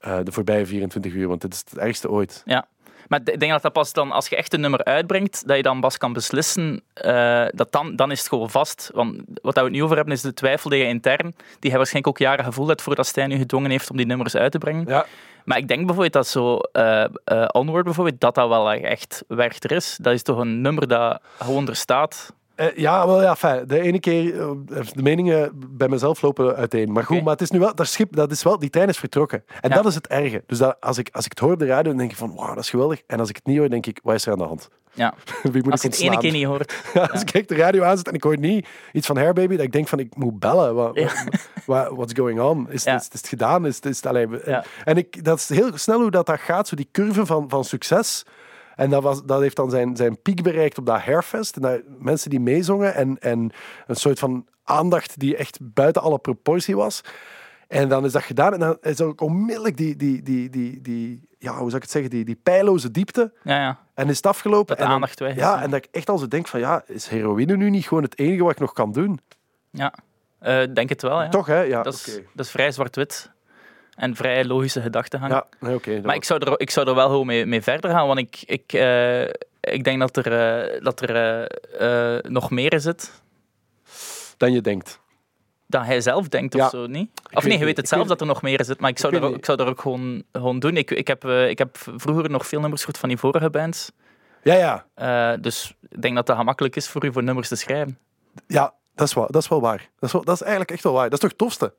eh, de voorbije 24 uur, want dit is het ergste ooit. Ja. Maar ik denk dat dat pas dan, als je echt een nummer uitbrengt, dat je dan pas kan beslissen, eh, dat dan, dan is het gewoon vast. Want wat we het nu over hebben, is de twijfel die je intern, die hij waarschijnlijk ook jaren gevoeld heeft voordat Stijn nu gedwongen heeft om die nummers uit te brengen. Ja, Maar ik denk bijvoorbeeld dat zo eh, eh, Onward bijvoorbeeld, dat dat wel echt Werchter is. Dat is toch een nummer dat gewoon er staat. Eh, ja, wel ja, fijn. De ene keer, eh, de meningen bij mezelf lopen uiteen. Maar goed, maar het is nu wel, dat schip, dat is wel, die trein is vertrokken. En Ja. dat is het erge. Dus dat, als, ik, als ik het hoor op de radio, dan denk ik van, wauw, dat is geweldig. En als ik het niet hoor, denk ik, wat is er aan de hand? Ja. (laughs) Wie moet Als ik het ene keer niet hoort. (laughs) Ja, als ik de radio aanzet en ik hoor niet iets van Hair Baby, dat ik denk van, ik moet bellen. Wat, wat, what's going on? Is, Ja. is, is het gedaan? Is, is het, allee, we- Ja. En ik, dat is heel snel hoe dat, dat gaat, zo die curve van, van succes. En dat, was, dat heeft dan zijn, zijn piek bereikt op dat Hairfest. En dat, mensen die meezongen en, en een soort van aandacht die echt buiten alle proportie was. En dan is dat gedaan en dan is ook onmiddellijk die, die, die, die, die ja, hoe zou ik het zeggen, die, die pijloze diepte. Ja, ja. En is het afgelopen. Dat de en dan- aandacht weg is, Ja, ja. en dat ik echt al zo denk van, ja, is heroïne nu niet gewoon het enige wat ik nog kan doen? ja. Eh, denk het wel, ja. Toch, hè? Ja, Dat is, dat is vrij zwart-wit. En vrij logische gedachtegang. Ja, oké. Maar ik zou er, ik zou er wel gewoon mee, mee verder gaan, want ik, ik, eh, ik denk dat er, eh, dat er eh, nog meer in zit Dan je denkt. dan hij zelf denkt Ja. of zo, niet? Of nee, je niet. weet het zelf weet- dat er nog meer in zit, maar ik zou, Ik er, ik zou er ook gewoon, gewoon doen. Ik, ik, heb, ik heb vroeger nog veel nummers gehoord van die vorige bands, Ja, ja. Dus ik denk dat dat gemakkelijk is voor u voor nummers te schrijven. Ja, dat is, wel, dat is wel waar. Dat is, wel, dat is eigenlijk echt wel waar. Dat is toch het tofste?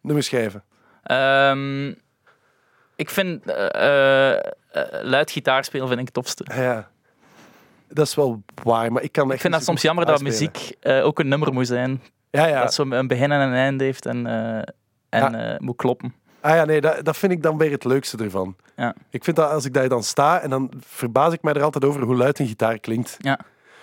Nummers schrijven. Ehm, ik vind eh, eh, luid gitaarspelen vind ik het tofste. Ja. Dat is wel waar, maar ik kan echt Ik vind dat soms jammer dat muziek eh, ook een nummer moet zijn. Ja, ja. Dat zo een begin en een eind heeft en, eh, en Ja. eh, moet kloppen. Ah ja, nee, dat, dat vind ik dan weer het leukste ervan. Ja. Ik vind dat als ik daar dan sta en dan verbaas ik mij er altijd over hoe luid een gitaar klinkt. Ja.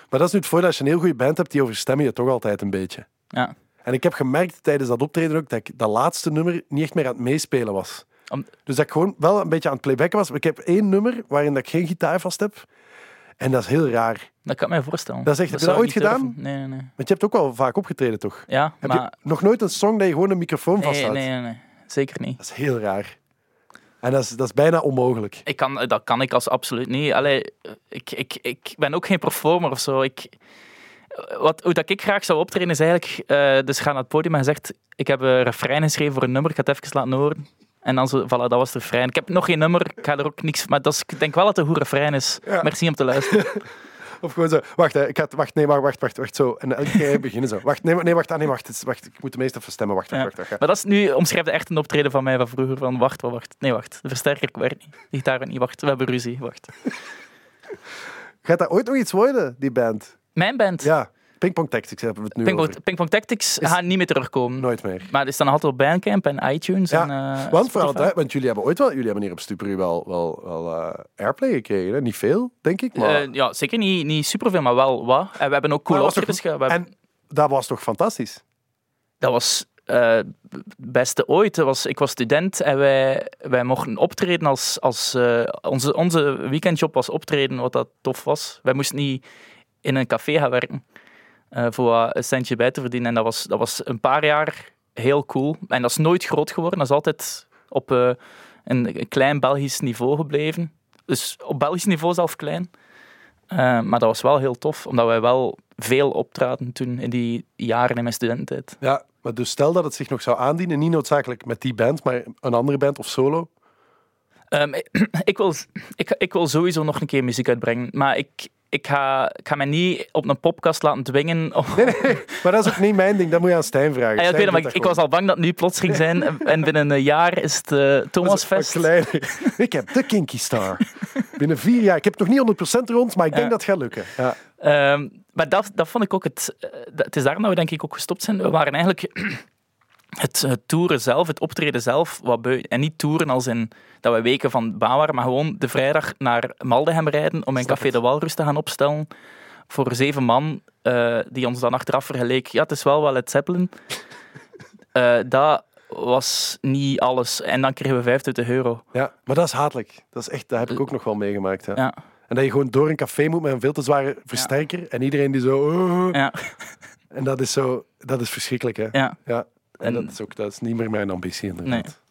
Maar dat is nu het voordeel als je een heel goede band hebt, die overstemmen je toch altijd een beetje. Ja. En ik heb gemerkt tijdens dat optreden ook dat ik dat laatste nummer niet echt meer aan het meespelen was. Om- Dus dat ik gewoon wel een beetje aan het playbacken was. Maar ik heb één nummer waarin dat ik geen gitaar vast heb. En dat is heel raar. Dat kan ik me voorstellen. Dat is echt- heb je dat ooit gedaan? Nee, nee, nee. Want je hebt ook wel vaak opgetreden, toch? Ja, Heb maar... je nog nooit een song dat je gewoon een microfoon Nee, vasthoudt? nee, nee, nee. Zeker niet. Dat is heel raar. En dat is, dat is bijna onmogelijk. Ik kan, dat kan ik als absoluut niet. Allee, ik, ik, ik ben ook geen performer of zo. Ik, wat, hoe dat ik graag zou optreden is eigenlijk... eh, dus ga naar het podium en zegt... Ik heb een refrein geschreven voor een nummer. Ik ga het even laten horen. En dan zo, voilà, dat was het refrein. Ik heb nog geen nummer. Ik ga er ook niks... Maar dat is, ik denk wel dat het een goed refrein is. Ja. Merci om te luisteren. (laughs) Of gewoon zo, wacht, hè, ik het- wacht, nee, wacht, wacht, wacht, wacht, zo. En elke keer beginnen zo. Wacht, nee, nee, wacht, ah, nee, wacht, is- wacht, ik moet de meeste even stemmen. Wacht, wacht, Ja. wacht, wacht. wacht. Maar dat is nu... Omschrijft echt een optreden van mij van vroeger. Van wacht, wacht, wacht. Nee, wacht. De versterker werkt niet. De gitaar niet. Wacht, we hebben ruzie. Wacht. (laughs) Gaat dat ooit nog iets worden, die band? Mijn band. Ja, Pingpong Tactics hebben we het nu Pingpong, over. Pingpong Tactics Is- gaat niet meer terugkomen. Nooit meer. Maar het is dan altijd op Bandcamp en iTunes. Ja, en, eh, Want, vooral, want jullie hebben ooit wel, jullie hebben hier op Stuperu wel, wel, wel eh, airplay gekregen. Hè? Niet veel, denk ik. Maar, Eh, ja, zeker niet, niet superveel, maar wel wat. En we hebben ook was optredens gehad. En dat was toch fantastisch? Dat was het beste ooit. Was, ik was student en wij, wij mochten optreden als... als onze, onze weekendjob was optreden, wat dat tof was. Wij moesten niet in een café gaan werken eh, voor een centje bij te verdienen. En dat was, dat was een paar jaar heel cool. En dat is nooit groot geworden. Dat is altijd op eh, een, een klein Belgisch niveau gebleven. Dus op Belgisch niveau zelf klein. Eh, maar dat was wel heel tof, omdat wij wel veel optraden toen in die jaren in mijn studententijd. Ja, maar dus stel dat het zich nog zou aandienen, niet noodzakelijk met die band, maar een andere band of solo. Ehm, (clears throat) ik, wil, ik, ik wil sowieso nog een keer muziek uitbrengen, maar ik, ik, ga, ik ga mij niet op een podcast laten dwingen. Om... Nee, nee, maar dat is ook niet mijn ding. Dat moet je aan Stijn vragen. Ah, ja, ik, Stijn weet het, maar doet ik, ik dat was al bang dat het nu plots ging zijn. (laughs) En binnen een jaar is het uh, Thomasfest. Dat is wat kleiner. (laughs) Ik heb de Kinky Star. Binnen vier jaar. Ik heb het nog niet 100% rond, maar ik denk Ja. dat het gaat lukken. Ja. Ehm, maar dat, dat vond ik ook het. eh, dat- Het is daar nou denk ik ook gestopt zijn. We waren eigenlijk het, het toeren zelf, het optreden zelf, wat beu- en niet toeren als in dat we weken van baan waren, maar gewoon de vrijdag naar Maldegem rijden om in Café de Walrus te gaan opstellen voor zeven man, eh, die ons dan achteraf vergeleek. Ja, het is wel wel het Zeppelin. (laughs) Eh, dat was niet alles. En dan kregen we 25 euro. ja, maar dat is hatelijk. Dat, is echt, dat heb ik ook nog wel meegemaakt. Ja. Ja, En dat je gewoon door een café moet met een veel te zware versterker en iedereen die zo... "Oh." ja, En dat is zo... Dat is verschrikkelijk, hè? ja. Ja. En, En- dat, is ook, dat is niet meer mijn ambitie, inderdaad.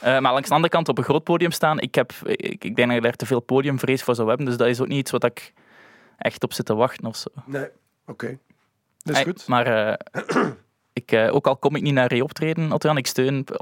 Eh, maar langs de andere kant op een groot podium staan, ik, heb, ik, ik denk dat je daar te veel podiumvrees voor zou hebben. Dus dat is ook niet iets wat ik echt op zit te wachten of zo. Nee. Oké. Dat is goed. Maar eh, (clears throat) ik, eh, ook al kom ik niet naar re-optreden, Adriaan, ik steun 100%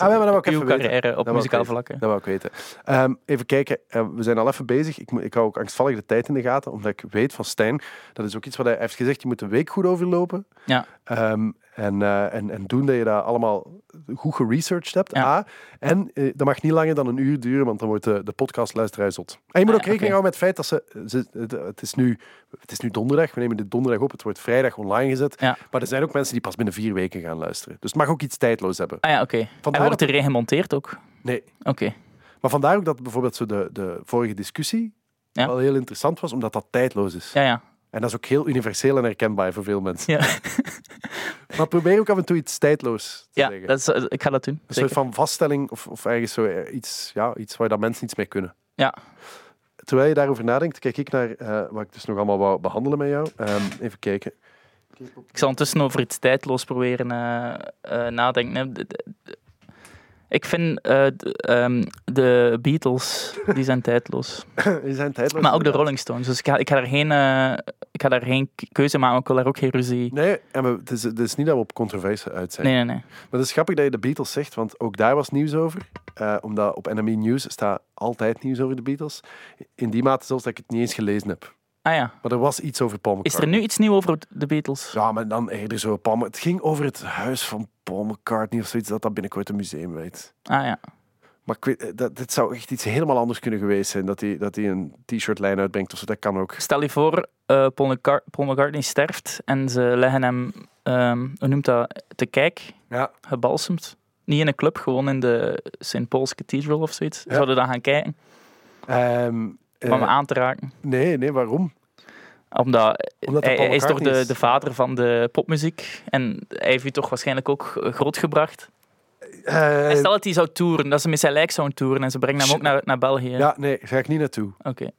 Ah, maar dat wou ik uw weten. carrière op Dat ik muzikaal vlakken. Dat wou ik weten. Ehm, even kijken, we zijn al even bezig. Ik, moet- ik hou ook angstvallig de tijd in de gaten, omdat ik weet van Stijn, dat is ook iets wat hij heeft gezegd, je moet de week goed overlopen. Ja. Ehm, en, eh, en, en doen dat je dat allemaal goed geresearched hebt. Ja. A. En eh, dat mag niet langer dan een uur duren, want dan wordt de, de podcastluisteraar zot. En je moet ook rekening houden met het feit dat ze, ze het, is nu, het is nu donderdag, we nemen dit donderdag op, het wordt vrijdag online gezet. Ja. Maar er zijn ook mensen die pas binnen vier weken gaan luisteren. Dus het mag ook iets tijdloos hebben. Ah ja, oké. En Vandaar wordt er gemonteerd ook? Nee, Oké. maar vandaar ook dat bijvoorbeeld zo de, de vorige discussie Ja. wel heel interessant was, omdat dat tijdloos is. Ja, ja. En dat is ook heel universeel en herkenbaar voor veel mensen. Ja, (laughs) Maar probeer ook af en toe iets tijdloos te ja zeggen. dat is, eh, ik ga dat doen. Een soort van vaststelling of, of ergens zo eh, iets, ja, iets waar dat mensen iets mee kunnen. Ja. Terwijl je daarover nadenkt, kijk ik naar eh, wat ik dus nog allemaal wou behandelen met jou. Ehm, even kijken. Ik zal ondertussen over iets tijdloos proberen nadenken. Ik vind eh, de, ehm, de Beatles, die zijn tijdloos. (coughs) Die zijn tijdloos. Maar ook de. Rolling Stones. Dus ik ga, ik ga, daar, geen, eh, ik ga daar geen keuze maken. Ik wil daar ook geen ruzie. Nee, en we, het, is, het is niet dat we op controverse uit zijn. Nee, nee, nee. Maar het is grappig dat je de Beatles zegt, want ook daar was nieuws over. Eh, omdat op NME News staat altijd nieuws over de Beatles. In die mate zelfs dat ik het niet eens gelezen heb. Ah ja. Maar er was iets over Paul Is McCartney. er nu iets nieuws over de Beatles? Ja, maar dan eerder zo Paul... Het ging over het huis van Paul McCartney of zoiets, dat dat binnenkort een museum weet. Ah ja. Maar ik weet, eh, dat, dit zou echt iets helemaal anders kunnen geweest zijn. Dat hij dat hij een t-shirtlijn uitbrengt of zo, dat kan ook. Stel je voor, eh, Paul, McCart- Paul McCartney sterft en ze leggen hem, ehm, hoe noemt dat, te kijk, Ja, gebalsemd. Niet in een club, gewoon in de St. Paul's Cathedral of zoiets. Ja. Zouden dan gaan kijken, Ehm, eh, om hem aan te raken. nee, nee, waarom? Omdat, Omdat dat hij, is toch de, de vader van de popmuziek. En hij heeft u toch waarschijnlijk ook grootgebracht. Eh, En stel dat hij zou toeren, dat ze met zijn lijk zouden toeren en ze brengen hem ook naar, naar België. ja, nee, ga ik niet naartoe. Oké.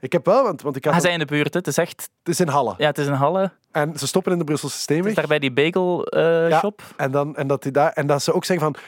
Ik heb wel, want, want ik had... Hij zei in de buurt, hè. het is echt... Het is in Halle. Ja, het is een halle. En ze stoppen in de Brusselse Het Steenweg. is daar bij die bagel eh, Ja. shop. En, dan, en, dat die daar, en dat ze ook zeggen van...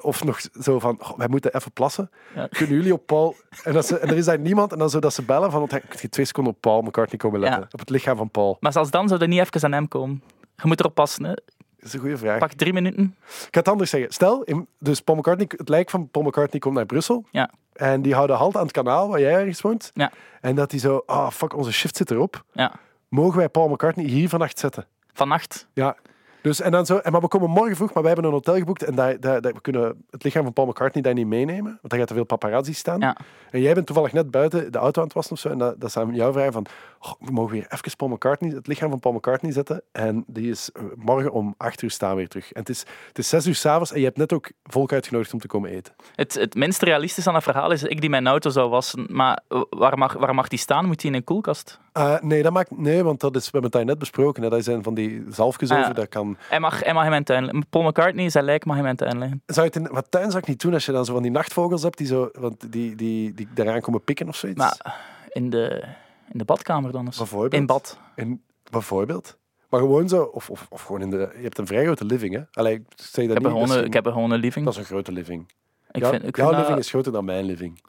Of nog zo van, "Goh, wij moeten even plassen. Ja. Kunnen jullie op Paul... En, dat ze, en er is daar niemand. En dan zo dat ze bellen van... Je twee seconden op Paul McCartney komen letten? Ja. Op het lichaam van Paul. Maar zelfs dan zou er niet even aan hem komen. Je moet erop passen. Hè. Dat is een goede vraag. Pak drie minuten. Ik ga het anders zeggen. Stel, dus Paul McCartney, het lijk van Paul McCartney komt naar Brussel. Ja. En die houden halt aan het kanaal waar jij ergens woont. Ja. En dat die zo... Ah, fuck, onze shift zit erop. Ja. Mogen wij Paul McCartney hier vannacht zetten? Vannacht. Ja. Dus, en, dan zo, en maar we komen morgen vroeg, maar wij hebben een hotel geboekt en daar, daar, daar- we kunnen het lichaam van Paul McCartney daar niet meenemen, want daar gaat te veel paparazzi staan. Ja. En jij bent toevallig net buiten de auto aan het wassen of zo, en dat, dat is aan jou vragen van, oh, we mogen weer even Paul McCartney, het lichaam van Paul McCartney zetten, en die is eh, morgen om acht uur staan weer terug. En het is, het is zes uur s'avonds en je hebt net ook volk uitgenodigd om te komen eten. Het, het minst realistische aan het verhaal is ik die mijn auto zou wassen. Maar waar mag, waar mag die staan? Moet die in een koelkast? Eh, nee, dat maakt, nee, want dat is, we hebben het daar net besproken, hè, dat zijn van die zalfjes Ah, dat kan... Hij mag, hij mag in mijn tuin. Paul McCartney, zijn lijk mag in mijn tuin liggen. Zou je het in wat tuin zou ik niet doen als je dan zo van die nachtvogels hebt die, zo, want die, die, die, daaraan komen pikken of zoiets? Maar in de, in de badkamer dan eens. Bijvoorbeeld. In bad. En bijvoorbeeld. Maar gewoon zo, of, of, of gewoon in de... Je hebt een vrij grote living, hè? Allee, ik zeg dat Ik heb, niet, een ik heb een gewone living. Dat is een grote living. ik Ja, vind, ik jouw vind living dat, is groter dan mijn living.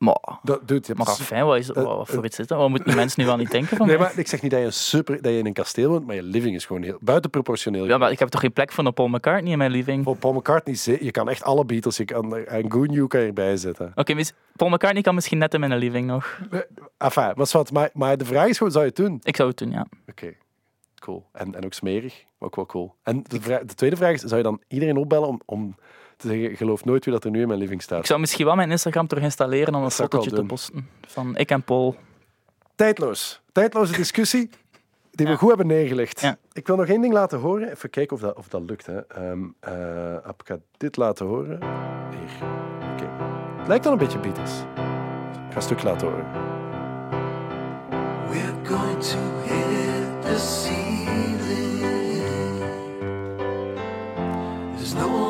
Maar, Dat, dude, je maar s- fijn, wat, is, dat- wat, voor iets? Wat moeten de mensen nu wel niet denken van Nee, mij? maar ik zeg niet dat je, super, dat je in een kasteel woont, maar je living is gewoon heel buitenproportioneel. Ja, maar ik heb toch geen plek voor een Paul McCartney in mijn living? Voor Paul McCartney, je kan echt alle Beatles, je kan en Goon kan je erbij zetten. Oké, mis- Paul McCartney kan misschien net in mijn living nog. Enfin, maar, maar, maar de vraag is gewoon, zou je het doen? Ik zou het doen, ja. Oké, cool. En, en ook smerig, maar ook wel cool. En de, de tweede vraag is, zou je dan iedereen opbellen om, om geloof nooit wie dat er nu in mijn living staat? Ik zou misschien wel mijn Instagram terug installeren om een fotootje te posten. Van ik en Paul. Tijdloos. Tijdloze discussie die we Ja. goed hebben neergelegd. Ja. Ik wil nog één ding laten horen. Even kijken of dat, of dat lukt. Hè. Ehm, eh, ik ga dit laten horen. Hier. Oké. Het lijkt wel een beetje Beatles. Ik ga een stuk laten horen. We're going to hit the ceiling. There's no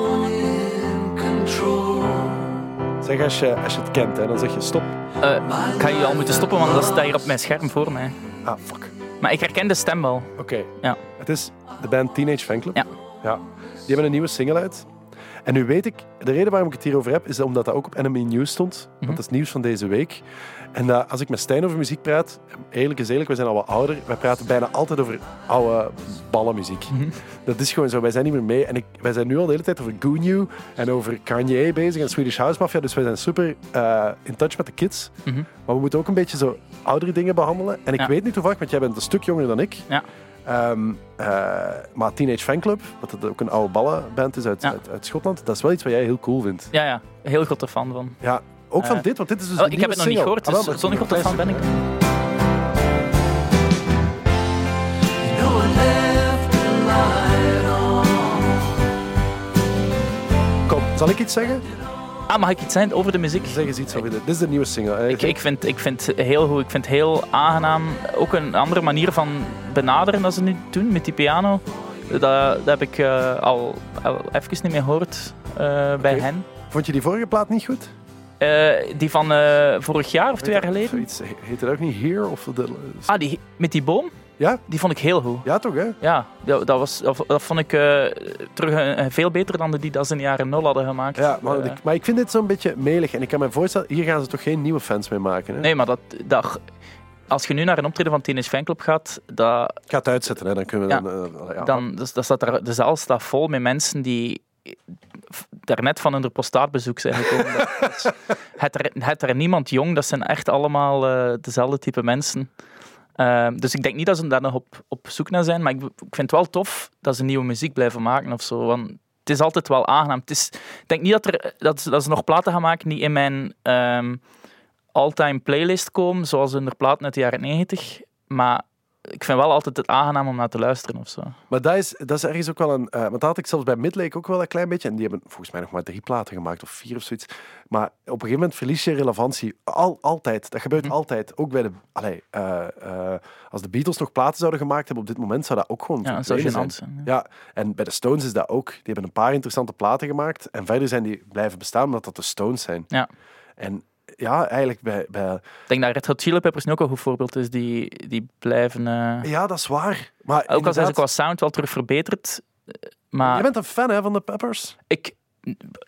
Zeg als je, als je het kent, hè, dan zeg je stop. Eh, ik ga je al moeten stoppen, want dat staat hier op mijn scherm voor mij. Ah, fuck. Maar ik herken de stem wel. Oké. Ja. Het is de band Teenage Fanclub. Ja. ja. Die hebben een nieuwe single uit. En nu weet ik, de reden waarom ik het hierover heb, is omdat dat ook op NME News stond. Mhm. Want dat is nieuws van deze week. En dat, als ik met Stijn over muziek praat, eerlijk is eerlijk, wij zijn al wat ouder. Wij praten bijna altijd over oude ballenmuziek. Mhm. Dat is gewoon zo, wij zijn niet meer mee. En ik, wij zijn nu al de hele tijd over Goonyu en over Kanye bezig en Swedish House Mafia. Dus wij zijn super eh, in touch met de kids. Mhm. Maar we moeten ook een beetje zo oudere dingen behandelen. En ik Ja. weet niet toevallig, want jij bent een stuk jonger dan ik. Ja. Ehm, eh, maar Teenage Fanclub, wat het ook een oude ballenband is uit, Ja. uit, uit Schotland, dat is wel iets wat jij heel cool vindt. Ja, ja. Heel grote fan van. Ja, ook van Eh, dit, want dit is dus Oh, ik heb het nog niet gehoord, single. dus Ah, zo'n grote fan ben ik. Kom, zal ik iets zeggen? Ah, mag ik iets zijn over de muziek? Zeg eens iets over dit. Dit is de nieuwe single. Ik, ik, vind, ik vind het heel goed. Ik vind het heel aangenaam. Ook een andere manier van benaderen dat ze nu doen met die piano. Dat, dat heb ik eh, al, al even niet meer gehoord eh, bij hen. Vond je die vorige plaat niet goed? Eh, die van eh, vorig jaar of twee jaar geleden. Zoiets, heet het ook niet Here? Of de, Ah, die, met die boom? Ja? Die vond ik heel goed. Ja, toch hè? Ja, dat, dat, was, dat, dat vond ik eh, terug eh, veel beter dan de die dat ze in de jaren nul hadden gemaakt. Ja, maar, ik, maar ik vind dit zo'n beetje melig. En ik kan me voorstellen, hier gaan ze toch geen nieuwe fans mee maken. Hè? nee, maar dat, dat, als je nu naar een optreden van Teenage Fanclub gaat, dat, Ik ga het uitzetten, hè. dan kunnen we Ja. dan... ja. dan dus, dat staat de zaal staat vol met mensen die daarnet van hun postaatbezoek zijn gekomen. Dat is- (laughs) het, er, het er niemand jong, dat zijn echt allemaal eh, dezelfde type mensen. Ehm, dus ik denk niet dat ze daar nog op, op zoek naar zijn, maar ik, ik vind het wel tof dat ze nieuwe muziek blijven maken of zo. Want het is altijd wel aangenaam. Het is, ik denk niet dat, er, dat, ze, dat ze nog platen gaan maken die in mijn ehm all-time playlist komen, zoals hun platen uit de jaren 90. Maar ik vind wel altijd het aangenaam om naar te luisteren of zo. Maar dat is, dat is ergens ook wel een... eh, want dat had ik zelfs bij Midlake ook wel een klein beetje. En die hebben volgens mij nog maar drie platen gemaakt, of vier of zoiets. Maar op een gegeven moment verlies je relevantie. Al, altijd. Dat gebeurt Hm. altijd. Ook bij de... Allee, eh, eh, als de Beatles nog platen zouden gemaakt hebben op dit moment, zou dat ook gewoon zijn. zijn. ja. Ja, en bij de Stones is dat ook. Die hebben een paar interessante platen gemaakt. En verder zijn die blijven bestaan omdat dat de Stones zijn. Ja. En ja, eigenlijk bij... bij Ik denk dat Red Hot Chili Peppers nu ook een goed voorbeeld is. Die, die blijven... eh, ja, dat is waar. Maar ook al zijn ze inderdaad, qua sound wel terug verbeterd. eh, Maar Je bent een fan hè, van de Peppers? ik...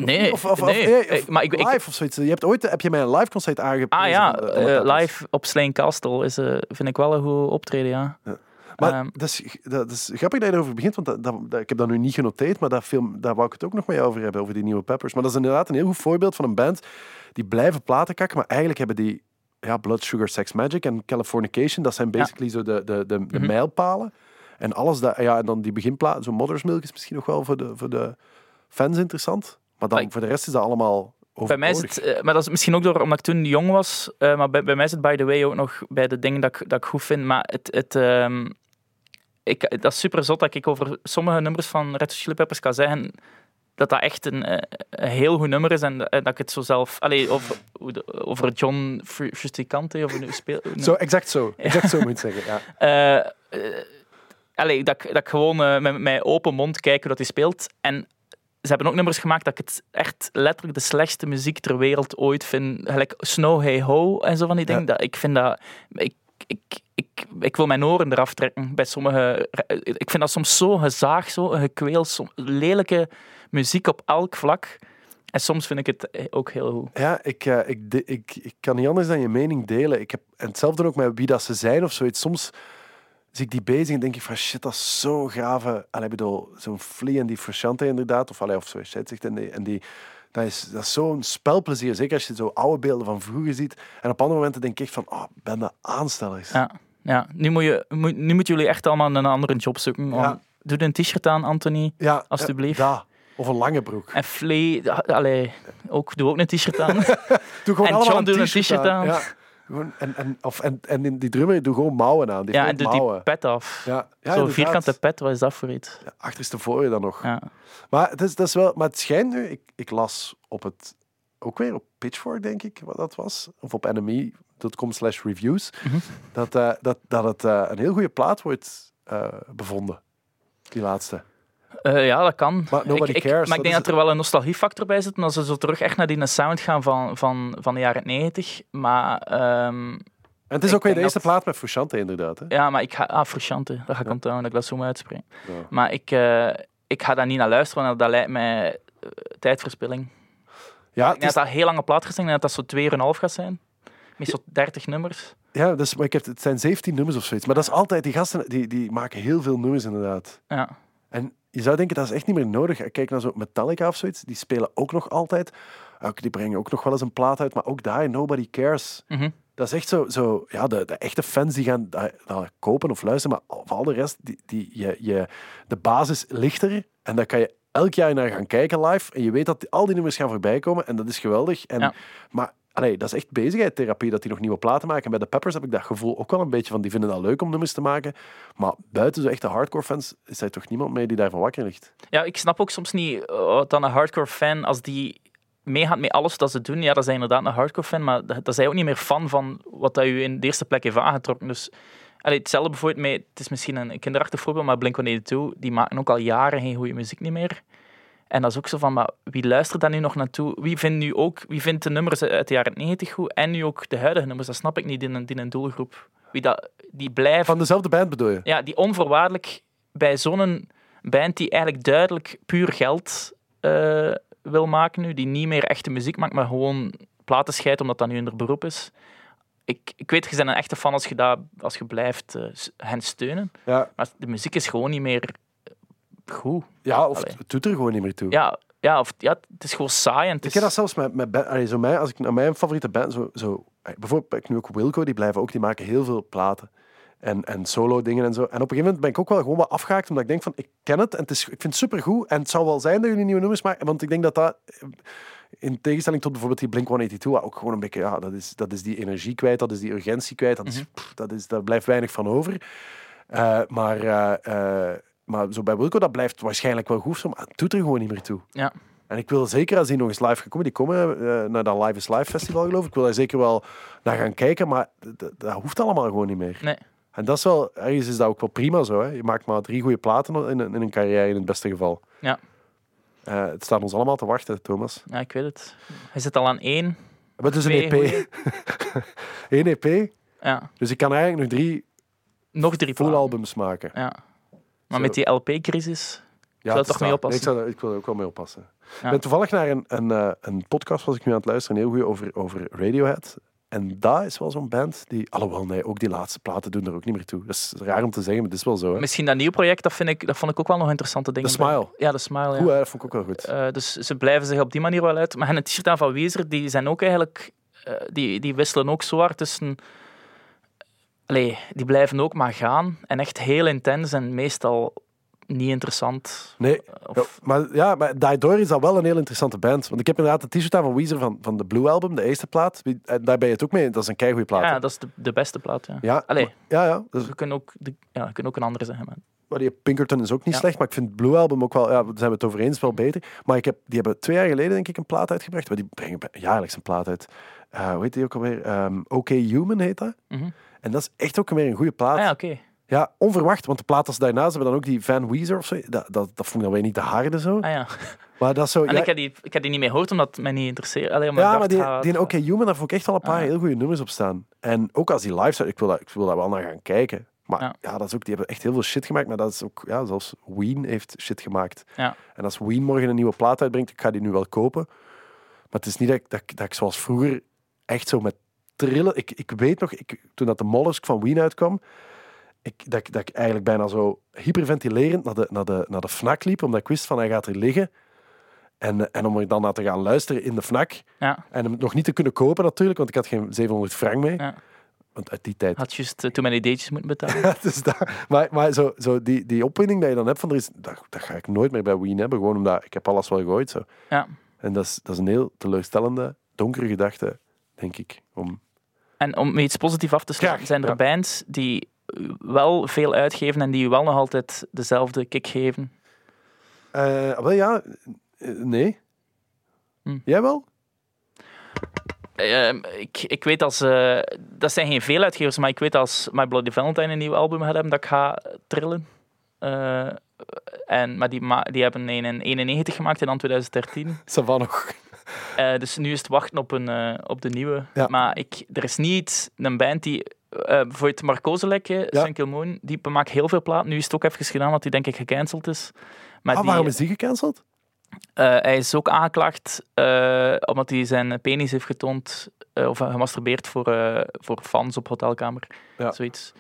Nee, Of, of, of- nee. of maar ik, ik, live of zoiets. Je hebt ooit heb je mij een live concert aangeprezen. ah ja, eh, live op Slane Castle is, vind ik wel een goed optreden, ja. Maar Ehm, dat, is, dat is grappig dat je erover begint, want dat, ik heb dat nu niet genoteerd, maar dat film, daar wou ik het ook nog met jou over hebben, over die nieuwe Peppers. Maar dat is inderdaad een heel goed voorbeeld van een band die blijven platen kakken, maar eigenlijk hebben die ja, Blood Sugar Sex Magic en Californication, dat zijn basically zo de, de, de, de Mhm. mijlpalen. En alles dat, ja, en dan die beginplaten, zo Mother's Milk is misschien nog wel voor de, voor de fans interessant, maar dan voor de rest is dat allemaal bij mij is het, eh, maar dat is misschien ook door omdat ik toen jong was, eh, maar bij, bij mij is het by the way ook nog bij de dingen dat ik, dat ik goed vind. Maar het, het, ehm, ik, dat is super zot dat ik over sommige nummers van Red Hot Chili Peppers kan zeggen dat dat echt een, eh, een heel goed nummer is en dat dat ik het zo zelf... Allee, over, over John Fr- Frusticante, of hoe speel... Zo, exact zo. Exact zo moet je zeggen, ja. (laughs) Eh, eh, allee, dat, ik- dat ik gewoon eh, met mijn open mond kijk hoe dat hij speelt. En ze hebben ook nummers gemaakt dat ik het echt letterlijk de slechtste muziek ter wereld ooit vind. Gelijk Snow Hey Ho en zo van die Ja. dingen. Dat, ik vind dat... Ik, ik, ik, ik wil mijn oren eraf trekken bij sommige... Ik vind dat soms zo gezaag, zo gekweel, som- lelijke muziek op elk vlak. En soms vind ik het ook heel goed. Ja, ik, eh, ik, de- ik, ik kan niet anders dan je mening delen. Ik heb, en hetzelfde ook met wie dat ze zijn of zoiets. Soms zie ik die bezig en denk ik van shit, dat is zo grave. Allee, bedoel, zo'n Flea en die Frusciante inderdaad, of, allee, of het zegt. En die, en die, dat is, dat is zo'n spelplezier, zeker als je zo oude beelden van vroeger ziet. En op andere momenten denk ik echt van, oh, ben dat aanstellers. Ja, ja. Nu, moet je, moet, nu moeten jullie echt allemaal een andere job zoeken. Ja. Doe een t-shirt aan, Anthony. Ja, Alsjeblieft. eh, dat. Of een lange broek. En Flea, allee, ook, doe ook een t-shirt aan. (laughs) Doe gewoon en allemaal John doet een t-shirt aan. Ja. En, en, of, en, en in die drummer doe gewoon mouwen aan. Die ja, en doe die mouwen. pet af. Ja, ja, Zo'n vierkante pet, wat is dat voor iets? Ja, achterstevoren dan nog. Ja. Maar het, is, dat is wel, maar het schijnt nu, ik, ik las op het, ook weer op Pitchfork, denk ik, wat dat was, of op nme.com slash reviews, Mhm. dat, eh, dat, dat het eh, een heel goede plaat wordt eh, bevonden. Die laatste. Eh, ja, dat kan. Maar nobody ik, ik- cares, maar ik denk dat er wel een nostalgiefactor bij zit, omdat ze zo terug echt naar die sound gaan van, van, van de jaren 90. Maar, ehm, En het is ook weer de eerste dat- plaat met Frusciante, inderdaad. Hè? ja, maar ik ga... Ah, Frusciante, dat ga ik onthouden, dat ik dat zo moet uitspreken. Ja. Maar ik, eh, ik ga daar niet naar luisteren, want dat lijkt mij eh, tijdverspilling. Ja, ik het denk is, dat dat heel lange plaat gaat zijn, en dat dat zo 2,5 gaat zijn. Met zo 30 nummers. ja dus, maar ik heb, het zijn 17 nummers of zoiets. Maar dat is altijd, die gasten die, die maken heel veel nummers, inderdaad. Ja. En je zou denken, dat is echt niet meer nodig. Kijk naar zo Metallica of zoiets, die spelen ook nog altijd. Die brengen ook nog wel eens een plaat uit, maar ook daar, nobody cares. Mhm. Dat is echt zo, zo ja, de, de echte fans die gaan dat, dat kopen of luisteren, maar al de rest, die, die, je, je, de basis ligt er en daar kan je elk jaar naar gaan kijken live en je weet dat al die nummers gaan voorbij komen en dat is geweldig. En, Ja. Maar allee, dat is echt bezigheidstherapie dat die nog nieuwe platen maken. En bij de Peppers heb ik dat gevoel ook wel een beetje van, die vinden dat leuk om nummers te maken, maar buiten zo echte hardcore fans is er toch niemand mee die daarvan wakker ligt. Ja, ik snap ook soms niet eh, wat dan een hardcore fan, als die meegaat met alles dat ze doen, ja, dat hij inderdaad een hardcore fan, maar dat, dat hij ook niet meer fan van wat dat u in de eerste plek heeft aangetrokken. Dus allee, hetzelfde bijvoorbeeld met, het is misschien een kinderachtig voorbeeld, maar Blink-182, die maken ook al jaren geen goede muziek niet meer. En dat is ook zo van, maar wie luistert daar nu nog naartoe? Wie vindt nu ook, wie vindt de nummers uit de jaren 90 goed en nu ook de huidige nummers? Dat snap ik niet in een, in een doelgroep. Wie dat, die blijft Van dezelfde band bedoel je? ja, die onvoorwaardelijk bij zo'n band die eigenlijk duidelijk puur geld eh, wil maken nu, die niet meer echte muziek maakt, maar gewoon platen scheidt omdat dat nu in haar beroep is. Ik, ik weet, je bent een echte fan als je, dat, als je blijft eh, hen steunen, Ja, maar de muziek is gewoon niet meer goed. ja of Allee. het doet er gewoon niet meer toe. Ja, ja, of, ja het is gewoon saai. En het Ik is, heb dat zelfs met, met band- allee, zo mij, als ik naar mijn favoriete band, zo, zo, bijvoorbeeld ik nu ook Wilco, die blijven ook, die maken heel veel platen. En, en solo dingen en zo. En op een gegeven moment ben ik ook wel gewoon wat afgehaakt, omdat ik denk van, ik ken het en het is, ik vind het supergoed. En het zou wel zijn dat jullie nieuwe nummers maken, want ik denk dat dat, eh, in tegenstelling tot bijvoorbeeld die Blink-182, wat ook gewoon een beetje, ja, dat is, dat is die energie kwijt, dat is die urgentie kwijt, dat, is, pff, dat is, daar blijft weinig van over. Eh, maar, eh, maar zo bij Wilco, dat blijft waarschijnlijk wel goed, maar het doet er gewoon niet meer toe. ja. En ik wil zeker, als die nog eens live gaan komen, die komen eh, naar dat Live is Live festival geloof ik, ik wil daar zeker wel naar gaan kijken, maar dat hoeft allemaal gewoon niet meer. Nee. En dat is wel, ergens is dat ook wel prima zo. Hè. Je maakt maar drie goede platen in een, in een carrière in het beste geval. Ja. Eh, het staat ons allemaal te wachten, Thomas. ja, ik weet het. Hij zit al aan één. Maar het is een EP. (laughs) Eén EP. Ja, Dus ik kan eigenlijk nog drie nog drie full albums maken. Ja. Maar met die LP-crisis... Ja, Zou toch mee oppassen? Nee, ik, zou, ik wil er ook wel mee oppassen. Ja. Ik ben toevallig naar een, een, eh, een podcast was ik nu aan het luisteren, een heel goeie over, over Radiohead. En dat is wel zo'n band die, alhoewel nee, ook die laatste platen doen er ook niet meer toe. Dat is raar om te zeggen, maar het is wel zo. Hè. Misschien dat nieuw project, dat, vind ik, dat vond ik ook wel nog interessante dingen. The Smile. Ja, de Smile, ja. Goed, dat vond ik ook wel goed. Eh, dus ze blijven zich op die manier wel uit. Maar en het t-shirt aan van Weezer, die zijn ook eigenlijk... eh, die, die wisselen ook zo hard tussen... Allee, die blijven ook maar gaan. En echt heel intens en meestal niet interessant. Nee, Of, ja, maar, ja, maar daardoor is dat wel een heel interessante band. Want ik heb inderdaad een t-shirt aan van Weezer van, van de Blue Album, de eerste plaat. Daar ben je het ook mee. Dat is een keigoede plaat. ja, hè. dat is de, de beste plaat, ja. ja, Allee. ja, ja. Dus, We kunnen ook, de, ja, we kunnen ook een andere zeggen. Maar. maar die Pinkerton is ook niet Ja. slecht, maar ik vind Blue Album ook wel, ja, daar zijn we het over eens, wel beter. Maar ik heb, die hebben twee jaar geleden denk ik een plaat uitgebracht. Maar die brengen jaarlijks een plaat uit. Eh hoe heet die ook alweer? Ehm OK Human heet dat. Mhm. En dat is echt ook weer een goede plaat. Ah, ja, oké. Ja, onverwacht, want de plaat als daarna ze hebben dan ook die Van Weezer of zo. Dat, dat, dat vond ik dan weer niet de harde zo. Ah ja. Maar dat zo... En ja, ik, heb die, ik heb die niet meer gehoord omdat het mij niet interesseert. Allee, ja, maar die, ah, die OK Human, daar vond ik echt wel een paar Ah. heel goede nummers op staan. En ook als die live zijn, ik wil, dat, ik wil daar wel naar gaan kijken. Maar ja. Ja. dat is ook, die hebben echt heel veel shit gemaakt. Maar dat is ook, ja, zelfs Ween heeft shit gemaakt. Ja. En als Ween morgen een nieuwe plaat uitbrengt, ik ga die nu wel kopen. Maar het is niet dat ik, dat, dat ik zoals vroeger echt zo met trillen... Ik, ik weet nog, ik, toen dat de Mollusk van Ween uitkwam, ik, dat, ik- dat ik eigenlijk bijna zo hyperventilerend naar de, naar de, naar de FNAC liep, omdat ik wist van hij gaat er liggen. En, en om er dan naar te gaan luisteren in de FNAC. Ja, En hem nog niet te kunnen kopen natuurlijk, want ik had geen 700 frank mee. Ja. Want uit die tijd... had juist uh, toen mijn ideetjes moeten betalen. (laughs) Dus dat, maar maar zo, zo die, die opwinding dat je dan hebt van er is, dat, dat ga ik nooit meer bij Ween hebben. Gewoon omdat ik heb alles wel gegooid. Zo. Ja. En dat is, dat is een heel teleurstellende, donkere gedachte, denk ik. Om... En om iets positiefs af te sluiten, zijn er ja. bands die wel veel uitgeven en die wel nog altijd dezelfde kick geven. Eh, wel ja, eh, nee. Hm. Jij wel? Ehm, ik, ik weet als... eh, dat zijn geen veel uitgevers, maar ik weet als My Bloody Valentine een nieuw album gaat hebben, dat ik ga trillen. En, maar die, ma- die hebben een in 91 gemaakt en dan 2013. Savan nog. Eh, dus nu is het wachten op, een, eh, op de nieuwe. Ja. Maar ik, er is niet een band die... eh voor het Marcozelekje, Ja. Moon, die maakt heel veel plaat. Nu is het ook even gedaan, want die denk ik gecanceld is. Maar Ah, die, waarom is die gecanceld? hij is ook aangeklaagd omdat hij zijn penis heeft getoond of gemasturbeerd voor, voor fans op hotelkamer. Ja. Zoiets.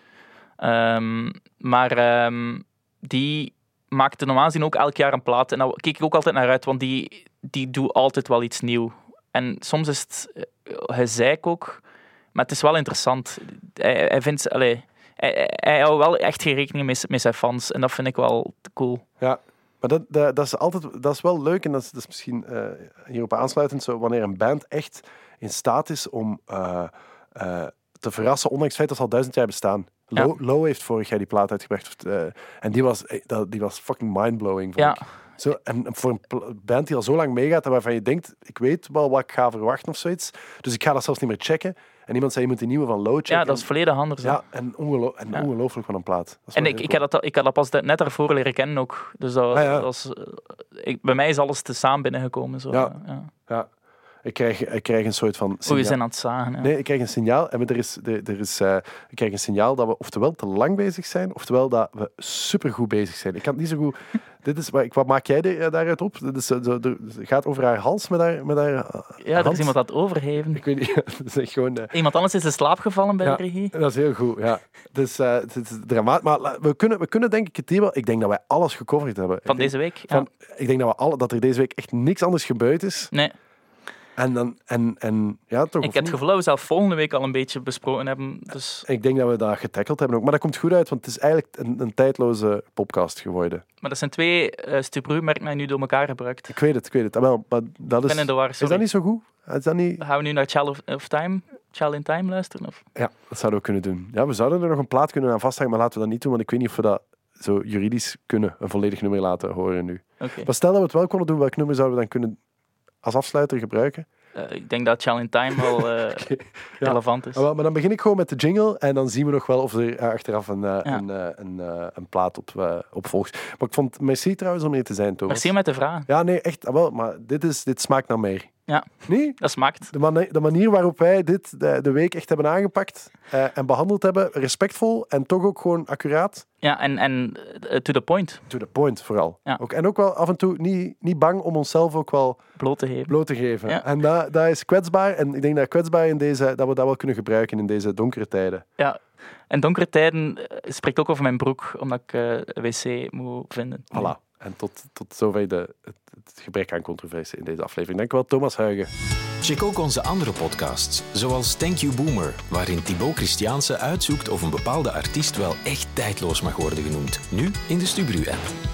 Ehm, maar ehm, die maakte normaal gezien ook elk jaar een plaat. En daar keek ik ook altijd naar uit, want die, die doet altijd wel iets nieuws. En soms is het eh, gezeik ook, maar het is wel interessant. Hij, hij vindt... Allee, hij, hij- houdt wel echt geen rekening met, met zijn fans. En dat vind ik wel cool. Ja, maar dat, dat, dat is altijd dat is wel leuk en dat is, dat is misschien eh, hierop aansluitend zo wanneer een band echt in staat is om eh, te verrassen, ondanks het feit dat ze al duizend jaar bestaan. Ja. Low, Low heeft vorig jaar die plaat uitgebracht en die was, die was fucking mindblowing. vond Ja. ik. Zo, en voor een band die al zo lang meegaat, en waarvan je denkt, ik weet wel wat ik ga verwachten of zoiets, dus ik ga dat zelfs niet meer checken. En iemand zei, je moet die nieuwe van Low checken. Ja, dat is volledig anders. Ja, en, en Ja. ongelooflijk van een plaat. En ik, ik, had dat, ik had dat pas net daarvoor leren kennen ook. Dus dat, Ah, ja. dat was, eh, ik, bij mij is alles te samen binnengekomen. Zo. Ja. ja. Ik krijg, ik krijg een soort van... Oeh, we signaal- zijn aan het zagen. Ja. Nee, ik krijg een signaal. En er is, er, er is, eh, ik krijg een signaal dat we oftewel te lang bezig zijn, oftewel dat we supergoed bezig zijn. Ik kan het niet zo goed... (laughs) Dit is, wat, wat maak jij er- daaruit op? Dit is, eh, er- het gaat over haar hals met haar, met haar eh, ja, er hand. is iemand dat overgeven. Ik weet niet. (laughs) dat is gewoon... Iemand anders is in slaap gevallen bij Ja. de regie. dat is heel goed, ja. Dus, eh, het is dramatisch. Maar we kunnen, we kunnen denk ik het thema... Ik denk dat wij alles gecoverd hebben. Van denk, deze week. Ja. van, ik denk dat, we alle, dat er deze week echt niks anders gebeurd is. Nee, En, dan, en, en ja, toch... ik heb het gevoel dat we zelf volgende week al een beetje besproken hebben. Dus, Ik denk dat we dat getackeld hebben ook. Maar dat komt goed uit, want het is eigenlijk een, een tijdloze podcast geworden. maar dat zijn twee uh, stubrumerken die je nu door elkaar gebruikt. Ik weet het, ik weet het. Ah, wel, maar dat Ik is, ben in de war, is dat niet zo goed? Is dat niet... Gaan we nu naar Child of, of Time, Child in Time luisteren? Of? Ja, dat zouden we kunnen doen. Ja, we zouden er nog een plaat kunnen aan vasthangen, maar laten we dat niet doen, want ik weet niet of we dat zo juridisch kunnen, een volledig nummer laten horen nu. Oké. Maar stel dat we het wel konden doen, welk nummer zouden we dan kunnen als afsluiter gebruiken? Eh, ik denk dat in Time wel (laughs) eh, relevant is. Ah, maar dan begin ik gewoon met de jingle en dan zien we nog wel of er eh, achteraf een, Ja. een, een, een plaat op, op volgt. Maar ik vond, merci trouwens om hier te zijn, Thomas. Merci mij te vragen. Ja, nee, echt, ah, wel, maar dit, is, dit smaakt naar meer. Ja. Nee? Dat smaakt. De, de manier waarop wij dit de, de week echt hebben aangepakt eh, en behandeld hebben, respectvol en toch ook gewoon accuraat. Ja, en, en eh, to the point. To the point vooral. Ja. Ook, en ook wel af en toe niet, niet bang om onszelf ook wel Bloot te geven. bloot te geven. Ja. En dat, dat is kwetsbaar. En ik denk dat kwetsbaar in deze, dat we dat wel kunnen gebruiken in deze donkere tijden. Ja. En donkere tijden eh, spreekt ook over mijn broek, omdat ik een wc moet vinden. Voilà. En tot, tot zover de, het, het gebrek aan controversie in deze aflevering. Dank u wel, Thomas Huigen. Check ook onze andere podcasts, zoals Thank You Boomer, waarin Thibaut Christiaanse uitzoekt of een bepaalde artiest wel echt tijdloos mag worden genoemd. Nu in de Stubru-app.